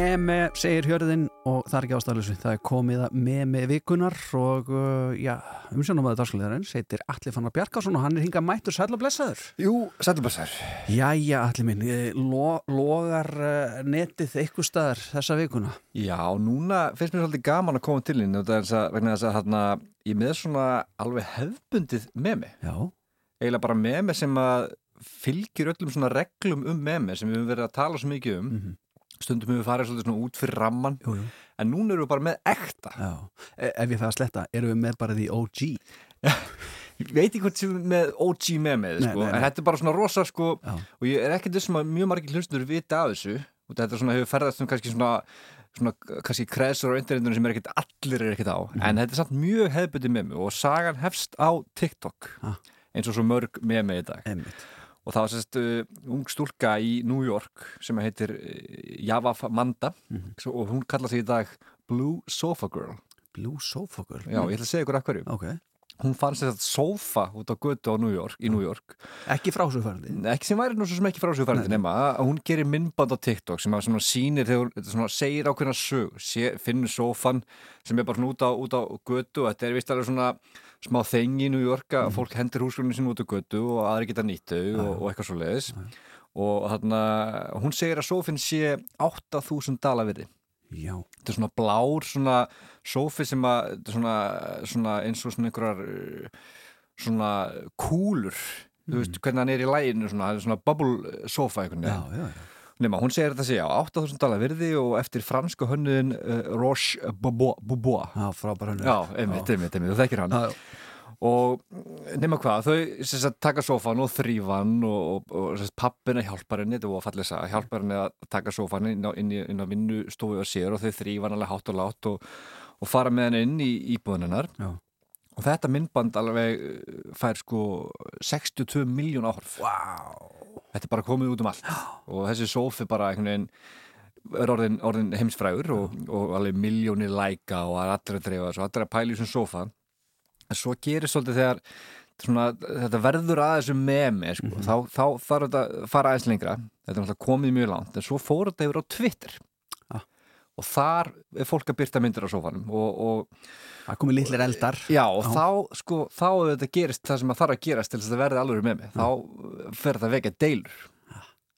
Meme, segir hjörðin og það er ekki ástæðalösu, það er komið að meme vikunar og uh, já, umsjónum að dagsliðarinn heitir Alli Fannar Bjarkásson og hann er hingað mættur sæl og blessaður. Jú, sæl og blessaður. Jæja, Alli minn, eh, lo, logar uh, netið eitthvað staðar þessa vikuna? Já, núna finnst mér svolítið gaman að koma til þín vegna þess að, hérna, ég með svona alveg hefbundið memi. Já. Eiginlega bara memi sem að fylgir öllum svona reglum um memi sem við höfum verið að tala svo mikið um. Stundum höfum við farið svolítið svona út fyrir ramman. Jú, jú. En núna erum við bara með ekta. Já. E ef ég fæði að sletta, erum við með bara því OG? Ég veit ekki hvort sem við með OG með með, Nei, sko, nei, nei. en þetta er bara svona rosa, sko, og ég er ekkert þessum að mjög margir hlustur vita af þessu, og þetta er svona, hefur ferðast um kannski svona, svona, kannski kreðsur á internetunum sem er ekkert allir er ekkert á, Mhm. en þetta er samt mjög hefðbundi með mig og sagan hefst á TikTok, Ah. eins og svo mörg með mig í dag. Einmitt. Og það var sérst uh, ung stúlka í New York sem heitir uh, Java Manda. Mhm. og hún kallar sig í dag Blue Sofa Girl. Blue Sofa Girl? Já, ég ætla að segja ykkur að hverju. Okay. Hún fann sér þetta sófa út á götu á New York, í New York. Ekki frásugfærandi Ekki sem væri nú svo sem ekki frásugfærandi nema hún gerir myndband á TikTok sem að sýnir þegar hún segir ákveðna sög finnur sófan sem er bara út á, út á götu og þetta er vist alveg svona smá þengi í New York að fólk hendur húsgrunni sinni út á götu og aðri geta nýttu og, og eitthvað svo leiðis og þarna, hún segir að sófinn sé 8000 dala virði Já. Þetta er svona blár svona sófi sem að svona, svona eins og svona einhverjar svona kúlur. Þú veist hvernig hann er í læginu svona, svona bubble sofa einhvern Já, já, já. Nefna, hún segir þetta sé á 8000 dala virði og eftir fransku hönnuðin uh, Roche Bobois. Já, frábær hönnuður. Já, einmitt, einmitt, einmitt, þú þekkir hann. Já, og nema hvað, þau sagt, taka sófan og þrýfan og, og, og pappina hjálpar henni, þetta var þess að hjálpar henni að taka sófan inn á, inn í, inn á vinnustofu og sér og þau þrýfan alveg hátt og látt og, og fara með henni inn í íbúðun hennar Já. og þetta myndband alveg uh, fær sko 62 miljón áhorf. Wow. Þetta er bara komið út um allt. Og þessi sófi bara veginn er orðin, orðin heimsfrægur og, og alveg miljónir læka og þessu, allir að pæla í þessum sófa. En svo gerir svolítið þegar svona, þetta verður að þessu memi sko. þá, þá þarf þetta að fara aðeins lengra. Þetta er náttúrulega komið mjög langt en svo fór þetta yfir á Twitter. Og þar er fólk að byrta myndir á sófanum og, og Það komið litlir eldar. Já, og þá, sko, þá ef þetta gerist það sem að þarf að gerast til þess að verði alveg með mig. Þá fer þetta vekja deilur.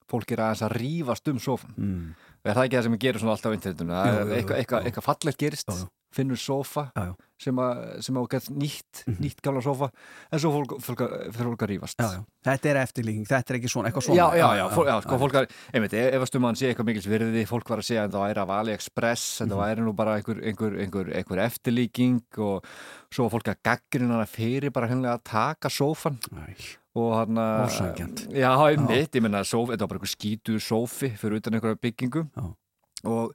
Fólk er aðeins að rífast um sófan mm. er það ekki það sem gera svona alltaf á internetinu? Eitthvað, já. eitthvað fallegt gerist Já, já. finnur sófa. Já, sem að, sem að gett nýtt, nýtt gamla sófa en svo fólk, fólk, fólk að já. Þetta er eftirlíking, þetta er ekki svona, eitthvað svona Já, já, já, fólk, já, sko, fólk að, einmitt, ef að stumann sé eitthvað mikils virði, fólk var að segja að þetta væri af AliExpress, þetta Mhm. væri nú bara einhver, einhver, einhver, einhver eftirlíking og svo var fólk að gaggrina hana fyrir bara hennilega að taka sófan Æ. og hann að. Já, einmitt, ég sófi, þetta var bara einhver skítur sófi fyrir utan einhverja byggingu Já. og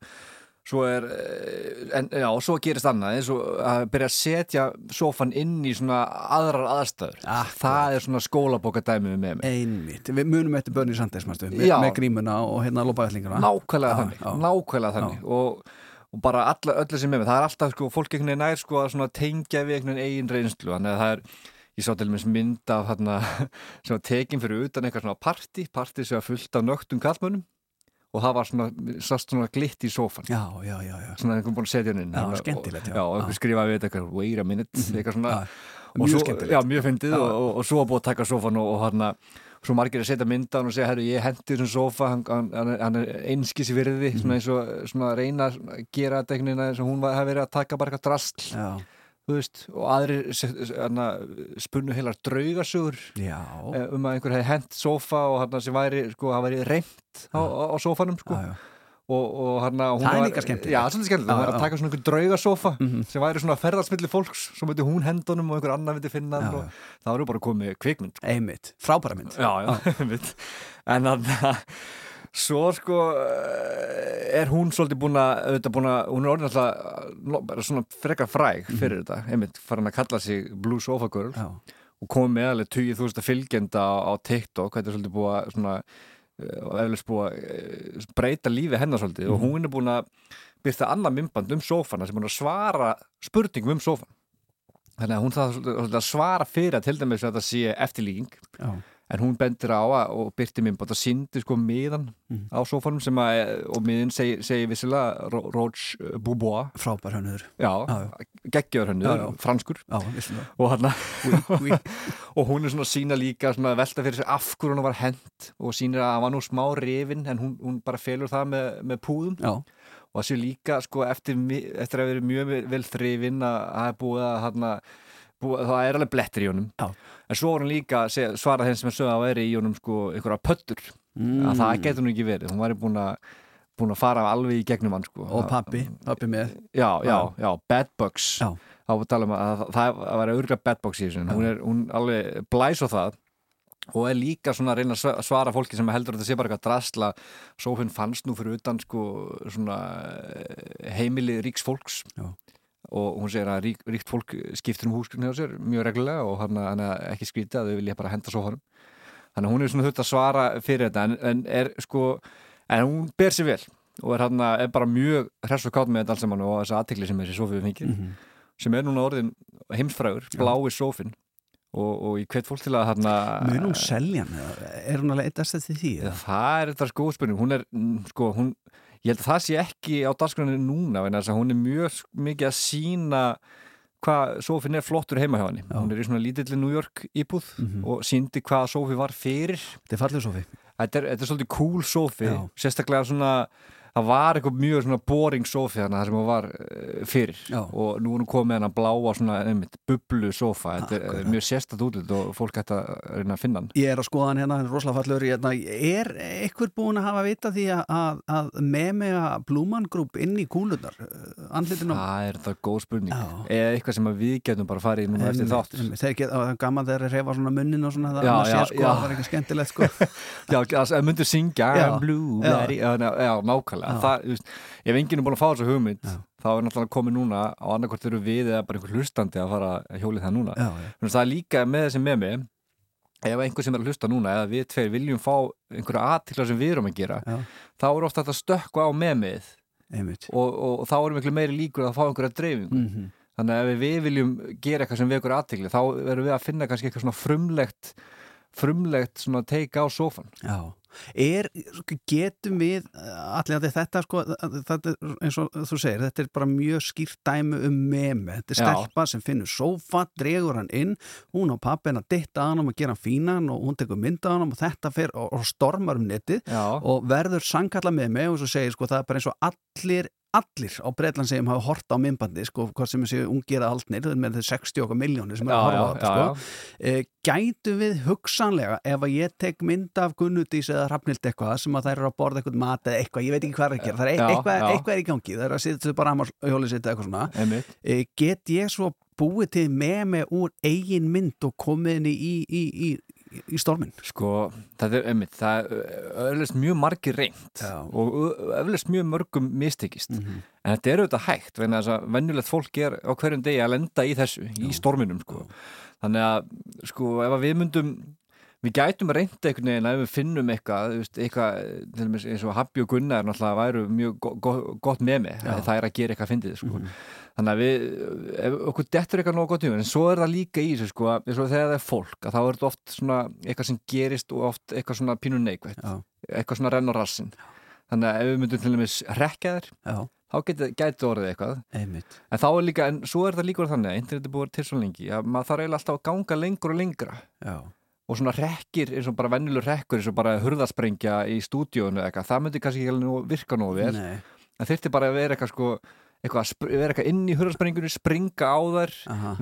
svo er eh, en já, svo gerist annað eins og að byrja að setja sófan inn í svona aðrar aðstæður. Akkurat. það er svona skólabókadæmi með mig. Einmitt, við munum eftir Börni Sanders með, með grímuna og hérna lópaðallinguna nákvæmlega Já, þannig, já. nákvæmlega þannig. Og, og bara alla, öllu sem með. Mig það er alltaf sko, fólk einhvern veginn nær sko að svona tengja við einhvern veginn eigin reynslu. Þannig að það er, ég sá til dæmis mynd af þarna, sem var tekin fyrir utan eitthvað svona party, party sem var fullt af nögtum kallmönnum og það var svona, sást svona glitt í sófan Já, já, já, já. svona einhvern búin að setja hann inn Já, að- skemmtilegt, já. já, og einhver Já. skrifaði við eitthvað, wait a minute, eitthvað svona Já, mjög svo, skemmtilegt. já, mjög fyndið og, og, og svo var búið að taka sófan og, og hann svo margir að setja myndan og segja, herru, ég hendi þessum sófa, hann, hann, hann er- einskis í virði, Mhm. svona eins og svona að reyna að gera þetta einhvern veginn og hún hafi verið að taka bara eitthvað drastl Já, veist, og aðrir se- hana, spunnu heilar draugasögur já. eh, um að einhver hefði hent sófa og hann sem væri, sko, væri reymt á, á, á sófanum, sko. Já, já. og, og hann hún Það er líka Já, hún var að taka svona einhver draugasófa Mhm. sem væri svona ferðarsmilli fólks svo myndi hún hendunum og einhver annar myndi finna og það eru bara komið kvikmynd. Einmitt, frábæra mynd. En þannig að svo sko eh, er hún svolítið búin að, búin að hún er orðin alltaf svona frekar fræg fyrir þetta, einmitt, farin að kalla sig Blue Sofa Girl. Já. og komið með alveg 20.000 fylgjenda á, á TikTok, þetta er svolítið búið að svona, eh, búið að eh, breyta lífi hennar svolítið. Og hún er búin að byrta annað mymband um sófana sem er búin að svara spurningum um sófan þannig að hún þarf að svara fyrir að til dæmis að þetta sé eftirlíking. Já. En hún bendir á að, og byrti mymband og síndi sko miðan Mhm. á sófanum sem að, og miðin segir segi vissilega Ro- Roche Boubois Frábær hönnuður. Geggjör já. franskur. Já, og oui. og hún er svona sína líka svona velta fyrir sér af hverju hún var hent og sýnir að hann var nú smá rifin en hún, hún bara felur það með, með púðum. Já, og það sé líka sko eftir, eftir að vera mjög vel- vel þrifin að það er búið að hana, það er alveg blettir í honum. Já. en svo var hún líka að svara þeim sem er sögða að vera í honum sko einhverja pöttur Mm. að það getur hún ekki verið, hún væri búin að búin að fara alveg í gegnum hann sko. Og pappi, pappi með. Já, já, já, bad bugs Já. þá var að tala um að það, það var örgulega bad bugs í þessu. Hún er hún alveg blæs á það og er líka svona að reyna að sva- svara fólki sem heldur að þetta sé bara eitthvað drasla Sófinn fannst nú fyrir utan sko svona eh, heimili ríks fólks. Já. Og hún segir að rík, ríkt fólk skiptir um húsgrunni á sér mjög reglulega og hann er ekki skrítið að þau vilja bara henda sófanum þannig að hún er svona þurft að svara fyrir þetta en, en er sko en hún ber sér vel og er, hann, er bara mjög hress og kátt með þetta alls saman og þessa aðtikli sem þessi sofið fengið Mhm. sem er núna orðin heimsfrægur, blái sófin og, og ég hvet fólk til að Mun hún selja hann? eða Er hún alveg eitthvað til því? eða? Það er þetta sko spurning, hún er mm, sko, hún, ég held að það sé ekki á dagskráninu núna, vegna þess að hún er mjög mikið að sína hvað sófin er flottur heima hjá henni. Hún er í svona lítilli New York íbúð og síndi hvað sófi var fyrir. Þetta er fallið sófi Þetta er, þetta er svolítið cool sófi Já. sérstaklega svona það var eitthvað mjög svona boring sófi þannig að það sem hún var uh, fyrir. Já. og nú er hún komið hennar bláa svona einmitt, bublu sófa, þetta er, er mjög sérstætt útlut og fólk ætti að reyna að finna hann. Ég er að skoða hann hérna, hann er rosalega fallur hérna. Er einhver búin að hafa vita því að, að, að memega Blúman Group inn í kúlunar andlitinu? Það er þetta góð spurning. Eða eitthvað sem að við getum bara farið í núna eftir þátt. það er gaman þegar þeir reyfa svona munnin og svona það Já, já, sér sko, já. það eitthvað skemmtilegt sko. Já, Já. Já. Já, já, já, nákvæmlega Já. Það, veist, Ef enginn er búin að fá þessu hugmynd þá er náttúrulega komið núna á annarkvort eru við eða bara einhver hlustandi að fara að hjólið það núna Já, já. Að það er líka með þessi með mig ef einhver sem er að hlusta núna eða við tveir viljum fá einhverja aðtikla sem við erum að gera Já. þá er ofta þetta stökku á Einmitt. og, og, og þá erum miklu meiri líkur að fá einhverja dreifingu Mhm. þannig að ef við viljum gera eitthvað sem við einhverja aðtikli þá verðum við að finna kannski eitthvað svona frumlegt frumlegt svona teika á sófan Já, er, getum við allir þetta sko, þetta er eins og þú segir, þetta er bara mjög skýrt dæmi um meme, þetta er Já. stelpa sem finnur sófa, dregur hann inn hún á pappin að ditta hann um að gera hann fínan og hún tekur mynda hann og þetta fer og, og stormar um netið Já. og verður sangkalla meme og svo segir sko það er bara eins og allir allir á Breitland sem hafa hort á myndbandi sko, hvað sem séu ungir að aldnir það er með þeir 60 okkar miljónir sem er að horfa á þetta sko. e, gætu við hugsanlega ef að ég tek mynd af Gunnudís eða Hrafnild eitthvað sem að þær eru að borða eitthvað mat eða eitthvað, ég veit ekki hvað er að gera það er Já, eitthvað, eitthvað er í gangi, það er að sitja bara að hjólið sitt eitthvað svona. E, get ég svo búið til með mig úr eigin mynd og komið henni í, í, í, í, stormin Sko, það er ömmit, það er öflust mjög margir reynd Já. og öflust mjög mörgum mistekist Mhm. en þetta er auðvitað hægt þess að venjulegt fólk er á hverjum degi að lenda í þessu, í storminum sko. þannig að sko, ef að við myndum við gætum reynd einhvern veginn að við finnum eitthvað, eitthvað eins og Habbi og Gunnar náttúrulega væru mjög go go gott með mig það er að gera eitthvað fyndið sko. Mhm. þannig að við, okkur dettur eitthvað nóg gott í en svo er það líka í þessu sko, eins og þegar það er fólk, að þá er þetta oft svona eitthvað sem gerist og oft eitthvað svona pínu neikvætt, Já. eitthvað svona renn á rassin þannig að ef við myndum til dæmis rekja þér, þá gæti orðið eitthvað Einmitt. en þá er líka, en svo er það líka þannig að internet er búið til svo lengi, að maður þarf eiginlega alltaf að ganga lengur og lengra Já. Og svona rekkir, eins og bara venjulur rekkur eins og bara hurðasprengja í stúdíónu eitthvað, það myndi kannski ekki alveg virka nógu vel. En þyrfti bara að vera eitthvað sko eitthvað, að vera eitthvað inn í hurðasprengjunni springa á þær,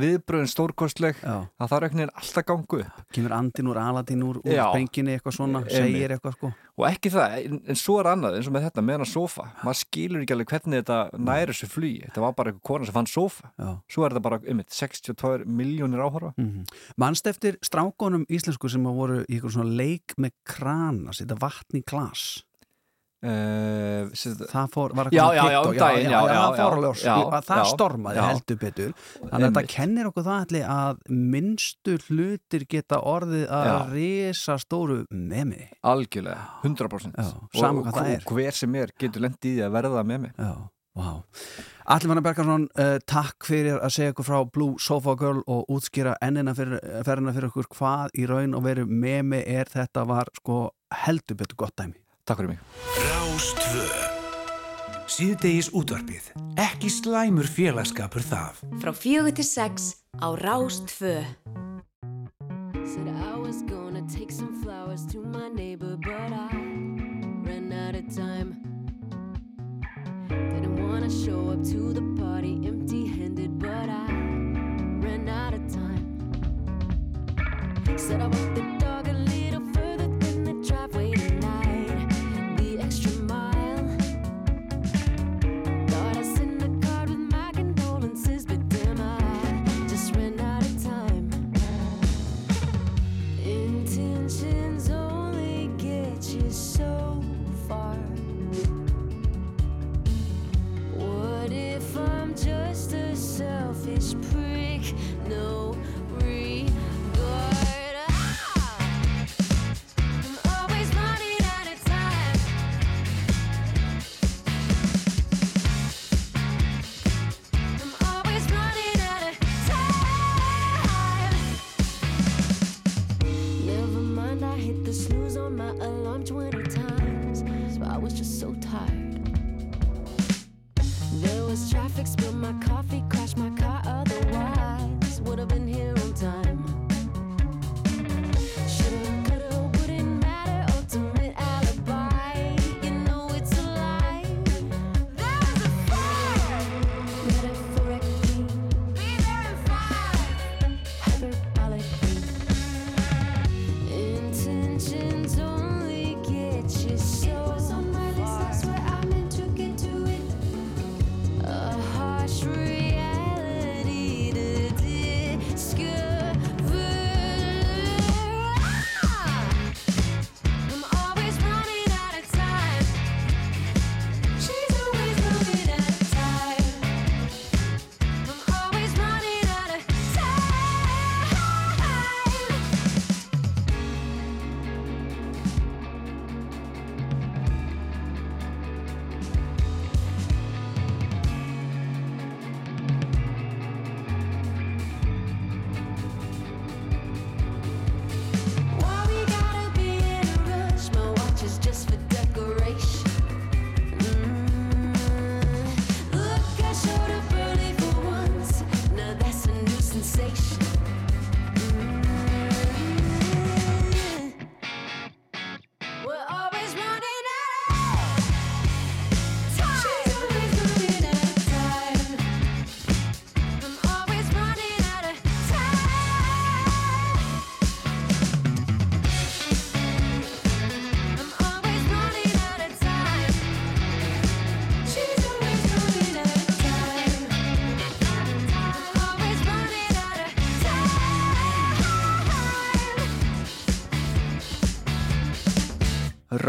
viðbröðin stórkostleg það þarf einhvern veginn alltaf gangu upp. Kemur andin úr aladin úr, úr Já. spenginni eitthvað svona, segir eitthvað sko. Og ekki það, en, en svo er annað eins og með þetta, með hana sofa. Maður skilur ekki alveg hvernig þetta næri þessu flugi. Þetta var bara eitthvað kona sem fann sofa. Já. svo er þetta bara, um 62 miljónir áhorfa. Mm Manst eftir strákonum íslensku sem að voru í eitthvað svona leik með krana, setja vatn í glas uh, það fór, var Já, eitthvað já, já, um TikTok, daginn, já, já, það fór alveg já, að það já, stormaði já. heldur betur. Þannig að þetta kennir okkur það allir að minnstu hlutir geta orðið að Já. risa stóru memi. Algjörlega, 100% Já, sama og, og hver sem er getur lendið í að verða Já, vá. Allir manna Bergarsson, uh, takk fyrir að segja okkur frá Blue Sofa Girl og útskýra ennina fyrir, fyrir okkur hvað í raun og veru memi er. Þetta var sko heldur betur gott dæmi Takk fyrir mig Rástvö Síðdegis útvarpið Ekki slæmur félagskapur það Frá fjögur til sex á Rástvö. Said I was gonna take some flowers to my neighbor, but I ran out of time. Didn't wanna show up to the party empty handed, but I ran out of time. Said I walked the dog a little further than the driveway selfish prick? No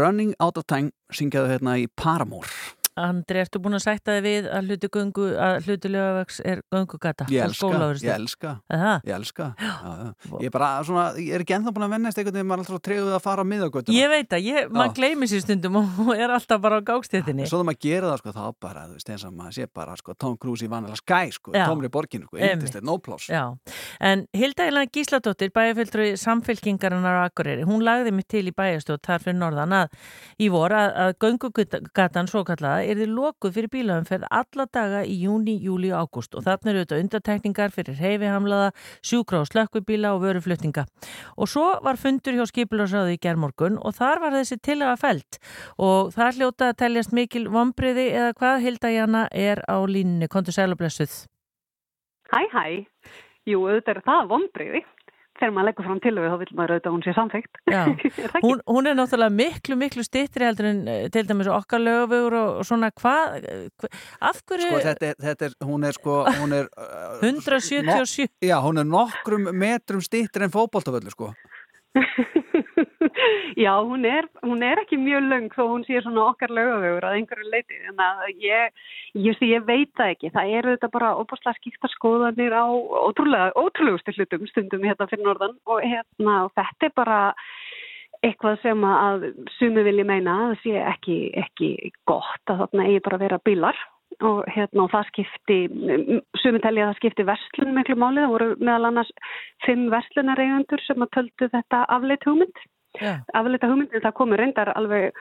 Running Out of Time syngjaðu hérna í Paramore Andri, ertu búin að sætta þig við að hluti, hluti lögavaks er göngugata? Ég elska, ég elska. Ég elska. Já, já. Ég er bara svona, ég er ekki ennþá búin að vennast einhvern veginn maður er alltaf treguð að fara á miðagötuna. Ég veit að, ég, maður gleymi sér stundum og er alltaf bara á gákstéttinni Svo það maður gera það sko, þá bara, þú veist, eins og maður sé bara sko, Tom Cruise í vanilega skæ, sko, Já. tómri borginu, sko, Einmitt. eindislegt, no pláss Já, en Hilda Elena Gísladóttir, bæjarfjöldru samfélkingarinnar á Akureyri, hún lagði mig til í bæjarstjóð þar kallaða er þið lokuð fyrir bílaumferð alla daga í júni, júli og ágúst og þarna eru þetta undatekningar fyrir heifihamlaða, sjúkra og slökkubíla og vöruflutninga. Og svo var fundur hjá skipularsráði í gerðmorgun og þar var þessi tilaga felt og það hljóta að teljast mikil vombriði eða hvað Hilda Jana er á línni, kontur sælublessuð. Hæ, hæ. Jú, auðvitað er það vonbriði. Þegar maður leggur fram tilögu þá vil maður auðvitað að hún sé samþykkt. Já, hún, hún er náttúrulega miklu, miklu stittri heldur en eh, til dæmis okkar lögavögur og, og svona. Hvað, hva, af hverju Sko, þetta er, þetta er, hún er sko, hún er uh, 177 Já, hún er nokkrum metrum stýttir en fótboltavöldu, sko Já, hún er, hún er ekki mjög löng þó hún sé svona okkar lögavögur að einhverju leiti. En að ég, ég, ég veit það ekki. Það eru þetta bara óbúslega skipta skoðanir á ótrúlega, ótrúlegustu hlutum stundum hérna fyrir norðan og hérna þetta er bara eitthvað sem að sumi vilji meina að það sé ekki, ekki gott að þarna eigi bara að vera bílar og hérna og það skipti sumi telja að það skipti verslun miklu máli, það voru meðal annars fimm verslunareigundur sem að töldu þetta afleitt hugmynd Já. afleita hugmyndin það komur reyndar alveg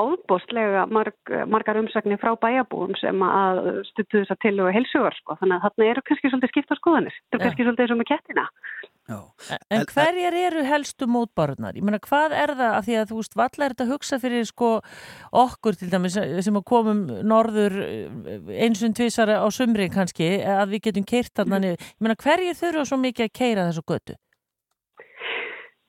óbóstlega marg, margar umsagnir frá bæjabúum sem að stuttu þess að til og helsugar sko. þannig að þarna eru kannski svolítið skipta skoðanir þetta er Já. kannski svolítið eins og með kettina En hverjar eru helstu mótbárurnar? Ég meina, hvað er það af því að þú veist, valla er þetta að hugsa fyrir sko okkur til dæmis sem að komum norður eins og tvísara á sumri kannski að við getum keirt þarna niður. Ég meina, hverjir þurfa svo mikið að keira þessu götu?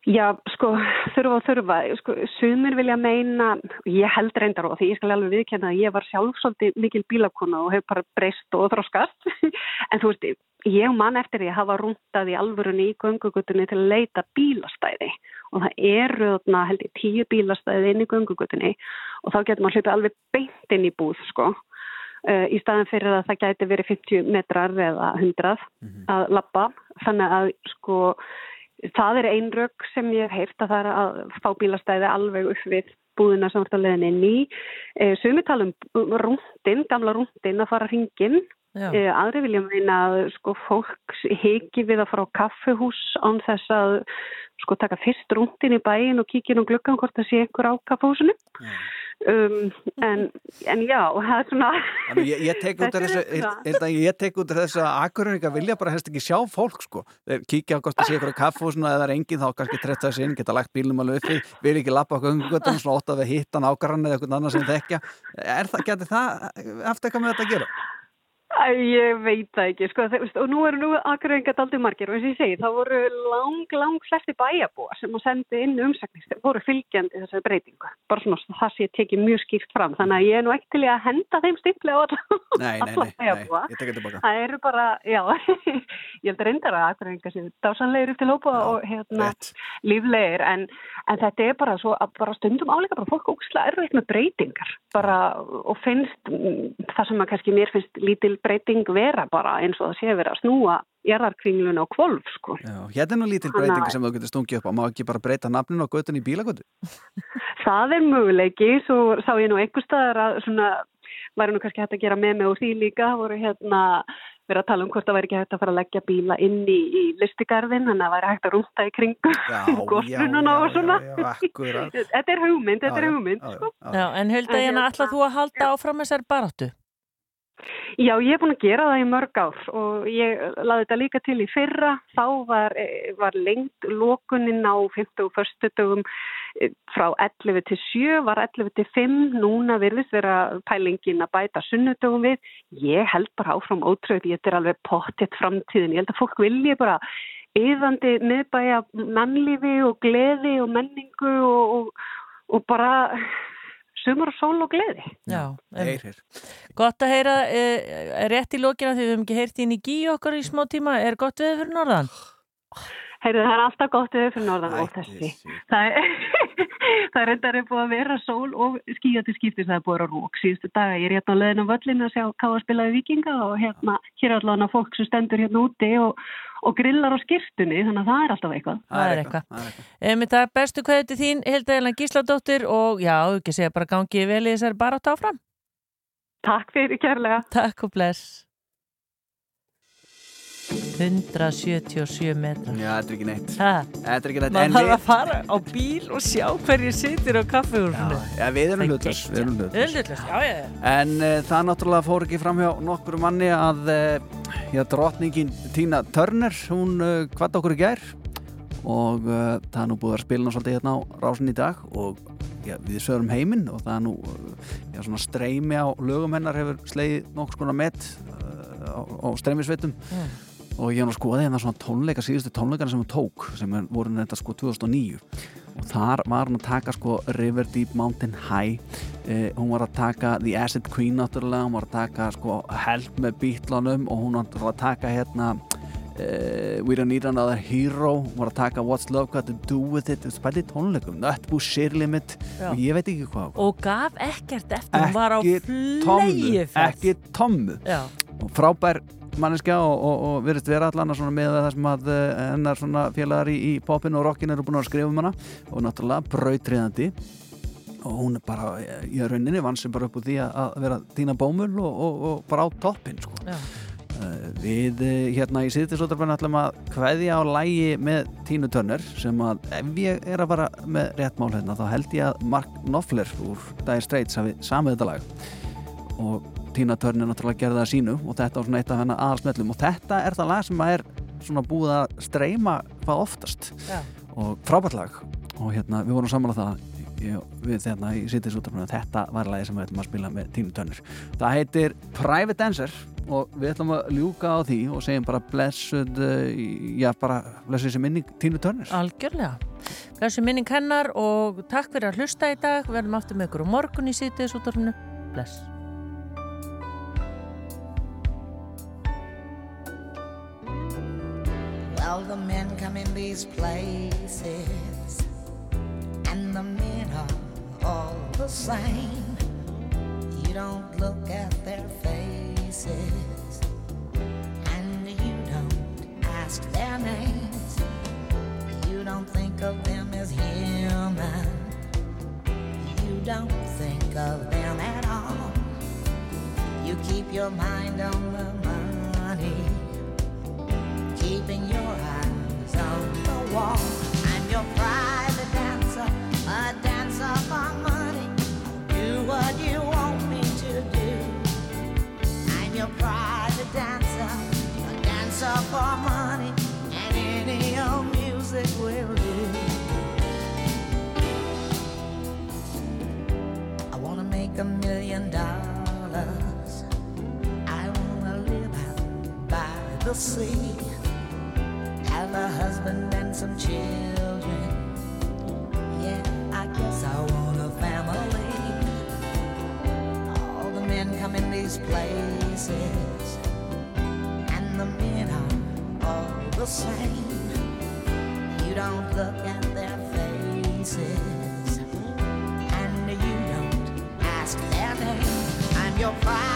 Já, sko, þurfa og þurfa, sko, sumir vilja meina, ég held reyndar og því ég skal alveg viðkenna að ég var sjálf svolítið mikil bílakona og hef bara breyst og þróskast, en þú veist, ég man eftir því að hafa rúntað í alvörunni í göngugutunni til að leita bílastæði. Og það eru þarna held ég tíu bílastæði inn í göngugutunni og þá getur maður hlupið alveg beint inn í búð, sko. Uh, í staðan fyrir að það gæti verið 50 metrar eða 100 að lappa þannig að sko það er ein rögg sem ég hef heyrt að það er að fá bílastæði alveg upp við búðina sem vart að leiðin inn í. Uh, sumi tala um rúndin, gamla rúndin að fara hringin Já. uh, aðri vilja meina að sko fólk hiki við að fara á kaffihús án þess að sko taka fyrst rúndin í bæin og kíkja inn á gluggan hvort það sé einhver á kaffihúsinu um, en, en já, það er svona Þannig ég, ég tek út svona. ég tek út af þessu að akkurinn vilja bara helst ekki sjá fólk sko þeir kíkja á það sé ykkur á kaffhúsinu eða það er engin þá kannski trett þessu inn, geta lagt bílnum alveg uppi vil ekki lappa okkur umgötum svona ótt að við hittan ákvarðan eða eitthvað annað sem þekkja er það, getur það haft eitthvað með þetta að gera? Æ, ég veit það ekki, sko, og nú eru nú akkurrengat aldrei margir og eins og ég segi, það voru lang, lang flesti bæjabúa sem að sendi inn umsagnir, þeir voru fylgjandi þessari breytingu, bara svona það sé tekið mjög skýrt fram, þannig að ég er nú ekki til að henda þeim stimpli á alla, Nei, nei, nei, nei, bæjabúa. ég tekja tilbaka. Það eru bara, já, ég held að reyndar að akkurrenga sér dásanlegir upp til hópa og hérna líflegir, en, en þetta er bara svo að bara stundum áleika bara fólk ógislega erfitt með breytingar, bara og finnst mm, það sem að kannski mér finnst lítil breyting vera bara eins og það sé verið að snúa jarðarkringlun á kvolf, sko. Já, hérna er nú lítil að- breyting sem þú getur stungið upp á, má ekki bara breyta nafninu á göttunni í bílagötu? Það er möguleiki, svo sá ég nú einhver staðar að svona, væri nú kannski hægt að gera með mig og því líka, voru hérna verið að tala um hvort það væri ekki hægt að fara að leggja bíla inn í, í listigarðin, þannig að það væri hægt að rúnta í kringu góðbrununa og svona. akkurat. þetta er hugmynd, þetta er hugmynd, sko. Já, en Hulda, En hérna, hérna- ætlað þú að halda áfram þessar baráttu? Já, ég er búin að gera það í mörg ár og ég laði þetta líka til í fyrra. Þá var, eh, var lengt lokunin á 50 og förstu dögum eh, frá 11 til 7, var 11 til 5. Núna virðist vera pælingin að bæta sunnudögum við. Ég held bara áfram ótröð, ég er alveg pottitt framtíðin. Ég held að fólk vilji bara yfandi miðbæja mannlífi og gleði og menningu og, og, og bara sumar og sól og gleði. Já, Heyrir. Gott að heyra, e, rétt í lókina því við höfum ekki heyrt inn í gí okkar í smá tíma, er gott við fyrir norðan? Heyrðu, það er alltaf gott við fyrir norðan og þessi. Það er, það er reyndar er búið að vera sól og skíjandi skiptis það er búið að vera rók síðustu daga. Ég er hérna á leðinu völlin að sjá hvað að spila við vikinga og hérna, hér er allavega fólk sem stendur hérna úti og, og grillar á skirtunni, þannig að það er alltaf eitthvað. Það er eitthvað. Um, það er bestu kveðu til þín, Hilda Elena Gísladóttir og já, ekki segja bara gangi vel í þessari baráttu áfram. Takk fyrir kærlega. Takk og bless. 177 metrar. Já, þetta er ekki neitt. Ha? Þetta er ekki neitt. En þarf að fara á bíl og sjá hverju situr á kaffehúrfunu. Já, við erum hlutlaus, við erum. Hlutlaus, já, já, já. En uh, það náttúrulega fór ekki fram hjá nokkur manni að uh, já, drottningin Tina Turner, hún uh, hvað okkur í gær og það er nú búið að spila svolítið hérna á rásin í dag og já, við sögurum heiminn og það er nú já, svona streymi á lögum hennar hefur slegið nokkur skona met á, á streymisveitum Mm. Og ég hann að skoða hérna svona tónleika síðustu tónleikana sem hún tók sem voru þetta sko 2009 og þar var hann að taka sko River Deep Mountain High. Eh, hún var að taka The Acid Queen náttúrulega, hún var að taka sko Help með Beatlunum og hún var að taka hérna eh, We Don't Need Another Hero. Var að taka What's Love Got To Do With It. Spæli tónleikum, Nutbush, Sheer Limit. Já. og ég veit ekki hvað. Og gaf ekkert eftir, hún var á flegiferð. ekki tommu. Og frábær manneskja og, og, og virðist vera allan með það sem að eh, hennar félagar í, í popinu og rockinu eru búin að skrifa um hana. Og náttúrulega brautriðandi og hún er bara eh, í rauninni vann sem bara upp úr því að, vera dýna bómul og, og, og bara á toppin sko. Já. Við eh, hérna í síðutisóttarfæðinu ætlum að kveðja á lægi með Tínu Turner sem að ef ég er að fara með rétt mál hérna þá held ég að Mark Knopfler úr Dire Straits hafi samið þetta lag. Og Tína Turner náttúrulega gerði það að sínu og þetta var svona eitt af hennar aðalsmellum. Og þetta er það lag sem er svona búið að streyma hvað oftast. Já. og frábært lag. Og hérna við vorum saman að það ég, við hérna í síðutisóttarfæðinu þetta var lagi sem við ætlum að spila með Tínu Turner það heitir Private Dancer og við ætlum að ljúka á því og segjum bara blessuð uh, já bara blessuð þessi minning Tínu Turner Algjörlega. Þessi minning hennar og takk fyrir að hlusta í dag. Við verðum aftur með ykkur á morgun í síðdeis útvarfinu. Bless. Well, the men come in these places, and the men are all the same. You don't look at their faces, and you don't ask their names. You don't think of them as human. You don't think of them at all. You keep your mind on the money keeping your eyes on the wall. I'm your private dancer, a dancer for money. Do what you want make a million dollars. I wanna live out by the sea, have a husband and some children. Yeah, I guess I want a family. All the men come in these places, and the men are all the same. You don't look at your pride.